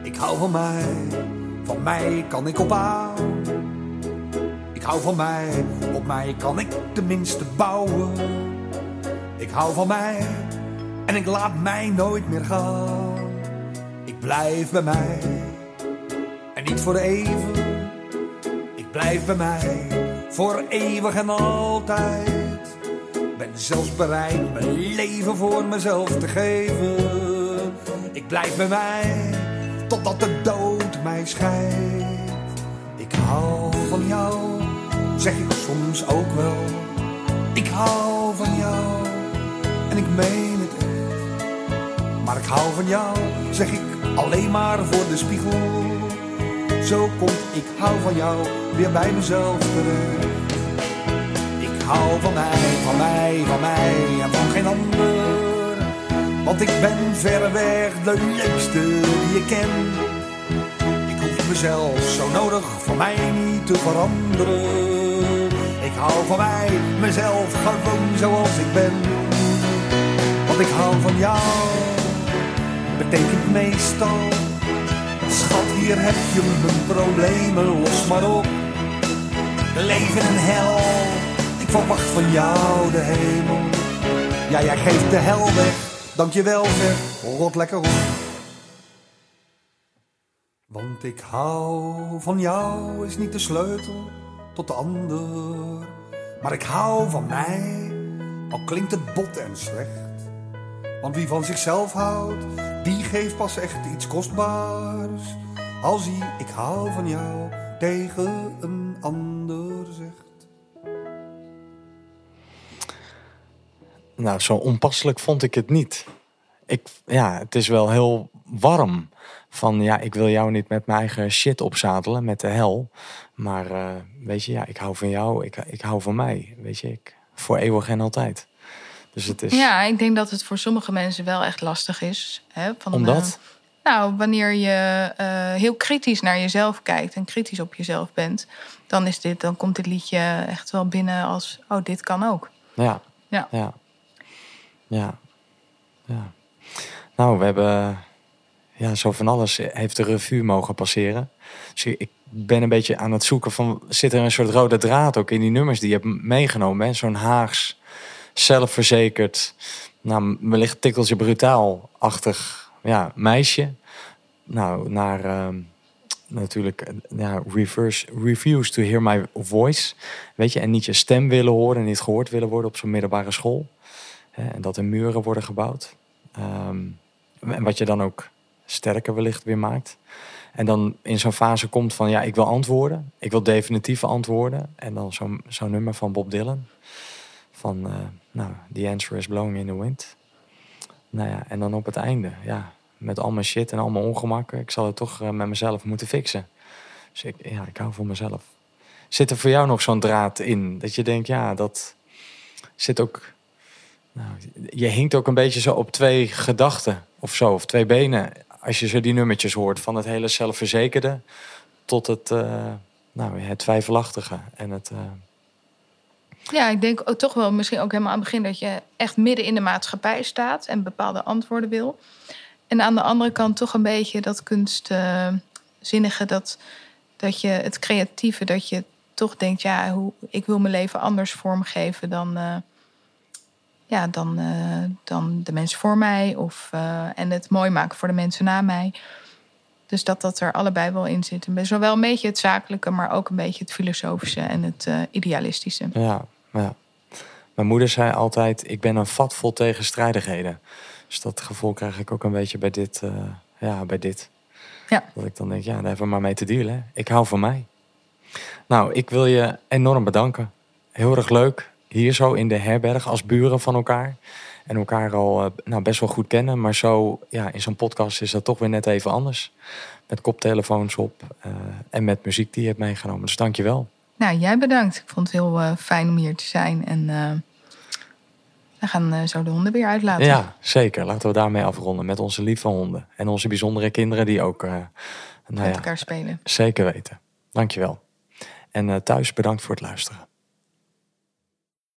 Ik hou van mij, van mij kan ik ophouden. Ik hou van mij, op mij kan ik tenminste bouwen. Ik hou van mij en ik laat mij nooit meer gaan. Ik blijf bij mij en niet voor even. Ik blijf bij mij voor eeuwig en altijd. Ben zelfs bereid mijn leven voor mezelf te geven. Ik blijf bij mij totdat de dood mij scheidt. Ik hou van jou, zeg ik soms ook wel. Ik hou van jou en ik meen het. Maar ik hou van jou, zeg ik alleen maar voor de spiegel. Zo komt ik hou van jou weer bij mezelf terecht. Ik hou van mij, van mij, van mij en van geen ander. Want ik ben verreweg de leukste die je kent. Ik hoef mezelf zo nodig voor mij niet te veranderen. Ik hou van mij, mezelf gewoon zoals ik ben. Ik hou van jou, betekent meestal. Schat, hier heb je mijn problemen, los maar op. Leven en hel, ik verwacht van jou de hemel. Ja, jij geeft de hel weg, dankjewel zeg, rot lekker op. Want ik hou van jou is niet de sleutel tot de ander. Maar ik hou van mij, al klinkt het bot en slecht. Want wie van zichzelf houdt, die geeft pas echt iets kostbaars. Als hij ik hou van jou tegen een ander zegt. Nou, zo onpasselijk vond ik het niet. Ik, ja, het is wel heel warm. Van ja, ik wil jou niet met mijn eigen shit opzadelen, met de hel. Maar eh, weet je, ja, ik hou van jou, ik, ik hou van mij. Weet je, ik, voor eeuwig en altijd. Dus het is. Ja, ik denk dat het voor sommige mensen wel echt lastig is. Hè, van, Omdat? eh, nou, wanneer je eh, heel kritisch naar jezelf kijkt en kritisch op jezelf bent, dan, is dit, dan komt dit liedje echt wel binnen als: oh, dit kan ook. Ja. Ja. Ja. Ja. ja. Nou, we hebben ja, zo van alles heeft de revue mogen passeren. Dus ik ben een beetje aan het zoeken van... zit er een soort rode draad ook in die nummers die je hebt meegenomen? Zo'n Haags, zelfverzekerd... nou, wellicht tikkeltje brutaal-achtig ja, meisje. Nou, naar... ehm, natuurlijk ja, reverse, refuse to hear my voice. Weet je, en niet je stem willen horen, niet gehoord willen worden op zo'n middelbare school. En dat er muren worden gebouwd. Ehm, en wat je dan ook sterker wellicht weer maakt. En dan in zo'n fase komt van ja, ik wil antwoorden. Ik wil definitieve antwoorden. En dan zo'n zo'n nummer van Bob Dylan. Van, eh, nou, the answer is blowing in the wind. Nou ja, en dan op het einde, ja, met al mijn shit en al mijn ongemakken. Ik zal het toch eh, met mezelf moeten fixen. Dus ik, ja, ik hou van mezelf. Zit er voor jou nog zo'n draad in? Dat je denkt, ja, dat zit ook... Nou, je hinkt ook een beetje zo op twee gedachten of zo, of twee benen. Als je zo die nummertjes hoort, van het hele zelfverzekerde tot het, eh, nou, het twijfelachtige. En het, eh, Ja, ik denk ook toch wel misschien ook helemaal aan het begin dat je echt midden in de maatschappij staat en bepaalde antwoorden wil. En aan de andere kant toch een beetje dat kunstzinnige, dat, dat je het creatieve, dat je toch denkt, ja, hoe, ik wil mijn leven anders vormgeven dan, eh, ja, dan, eh, dan de mensen voor mij. Of, eh, en het mooi maken voor de mensen na mij. Dus dat dat er allebei wel in zit. Zowel een beetje het zakelijke, maar ook een beetje het filosofische en het idealistische. ja, ja. Mijn moeder zei altijd, ik ben een vat vol tegenstrijdigheden. Dus dat gevoel krijg ik ook een beetje bij dit. eh, ja, bij dit. Ja. Dat ik dan denk, ja, daar hebben we maar mee te dealen. hè. Ik hou van mij. Nou, ik wil je enorm bedanken. Heel erg leuk. Hier zo in de herberg als buren van elkaar. En elkaar al eh, nou, best wel goed kennen. Maar zo, ja, in zo'n podcast is dat toch weer net even anders. Met koptelefoons op eh, en met muziek die je hebt meegenomen. Dus dank je wel. Nou, jij bedankt. Ik vond het heel eh, fijn om hier te zijn. En eh, we gaan eh, zo de honden weer uitlaten. Ja, zeker. Laten we daarmee afronden met onze lieve honden. En onze bijzondere kinderen die ook nou Met ja, elkaar spelen. zeker weten. Dankjewel. En thuis bedankt voor het luisteren.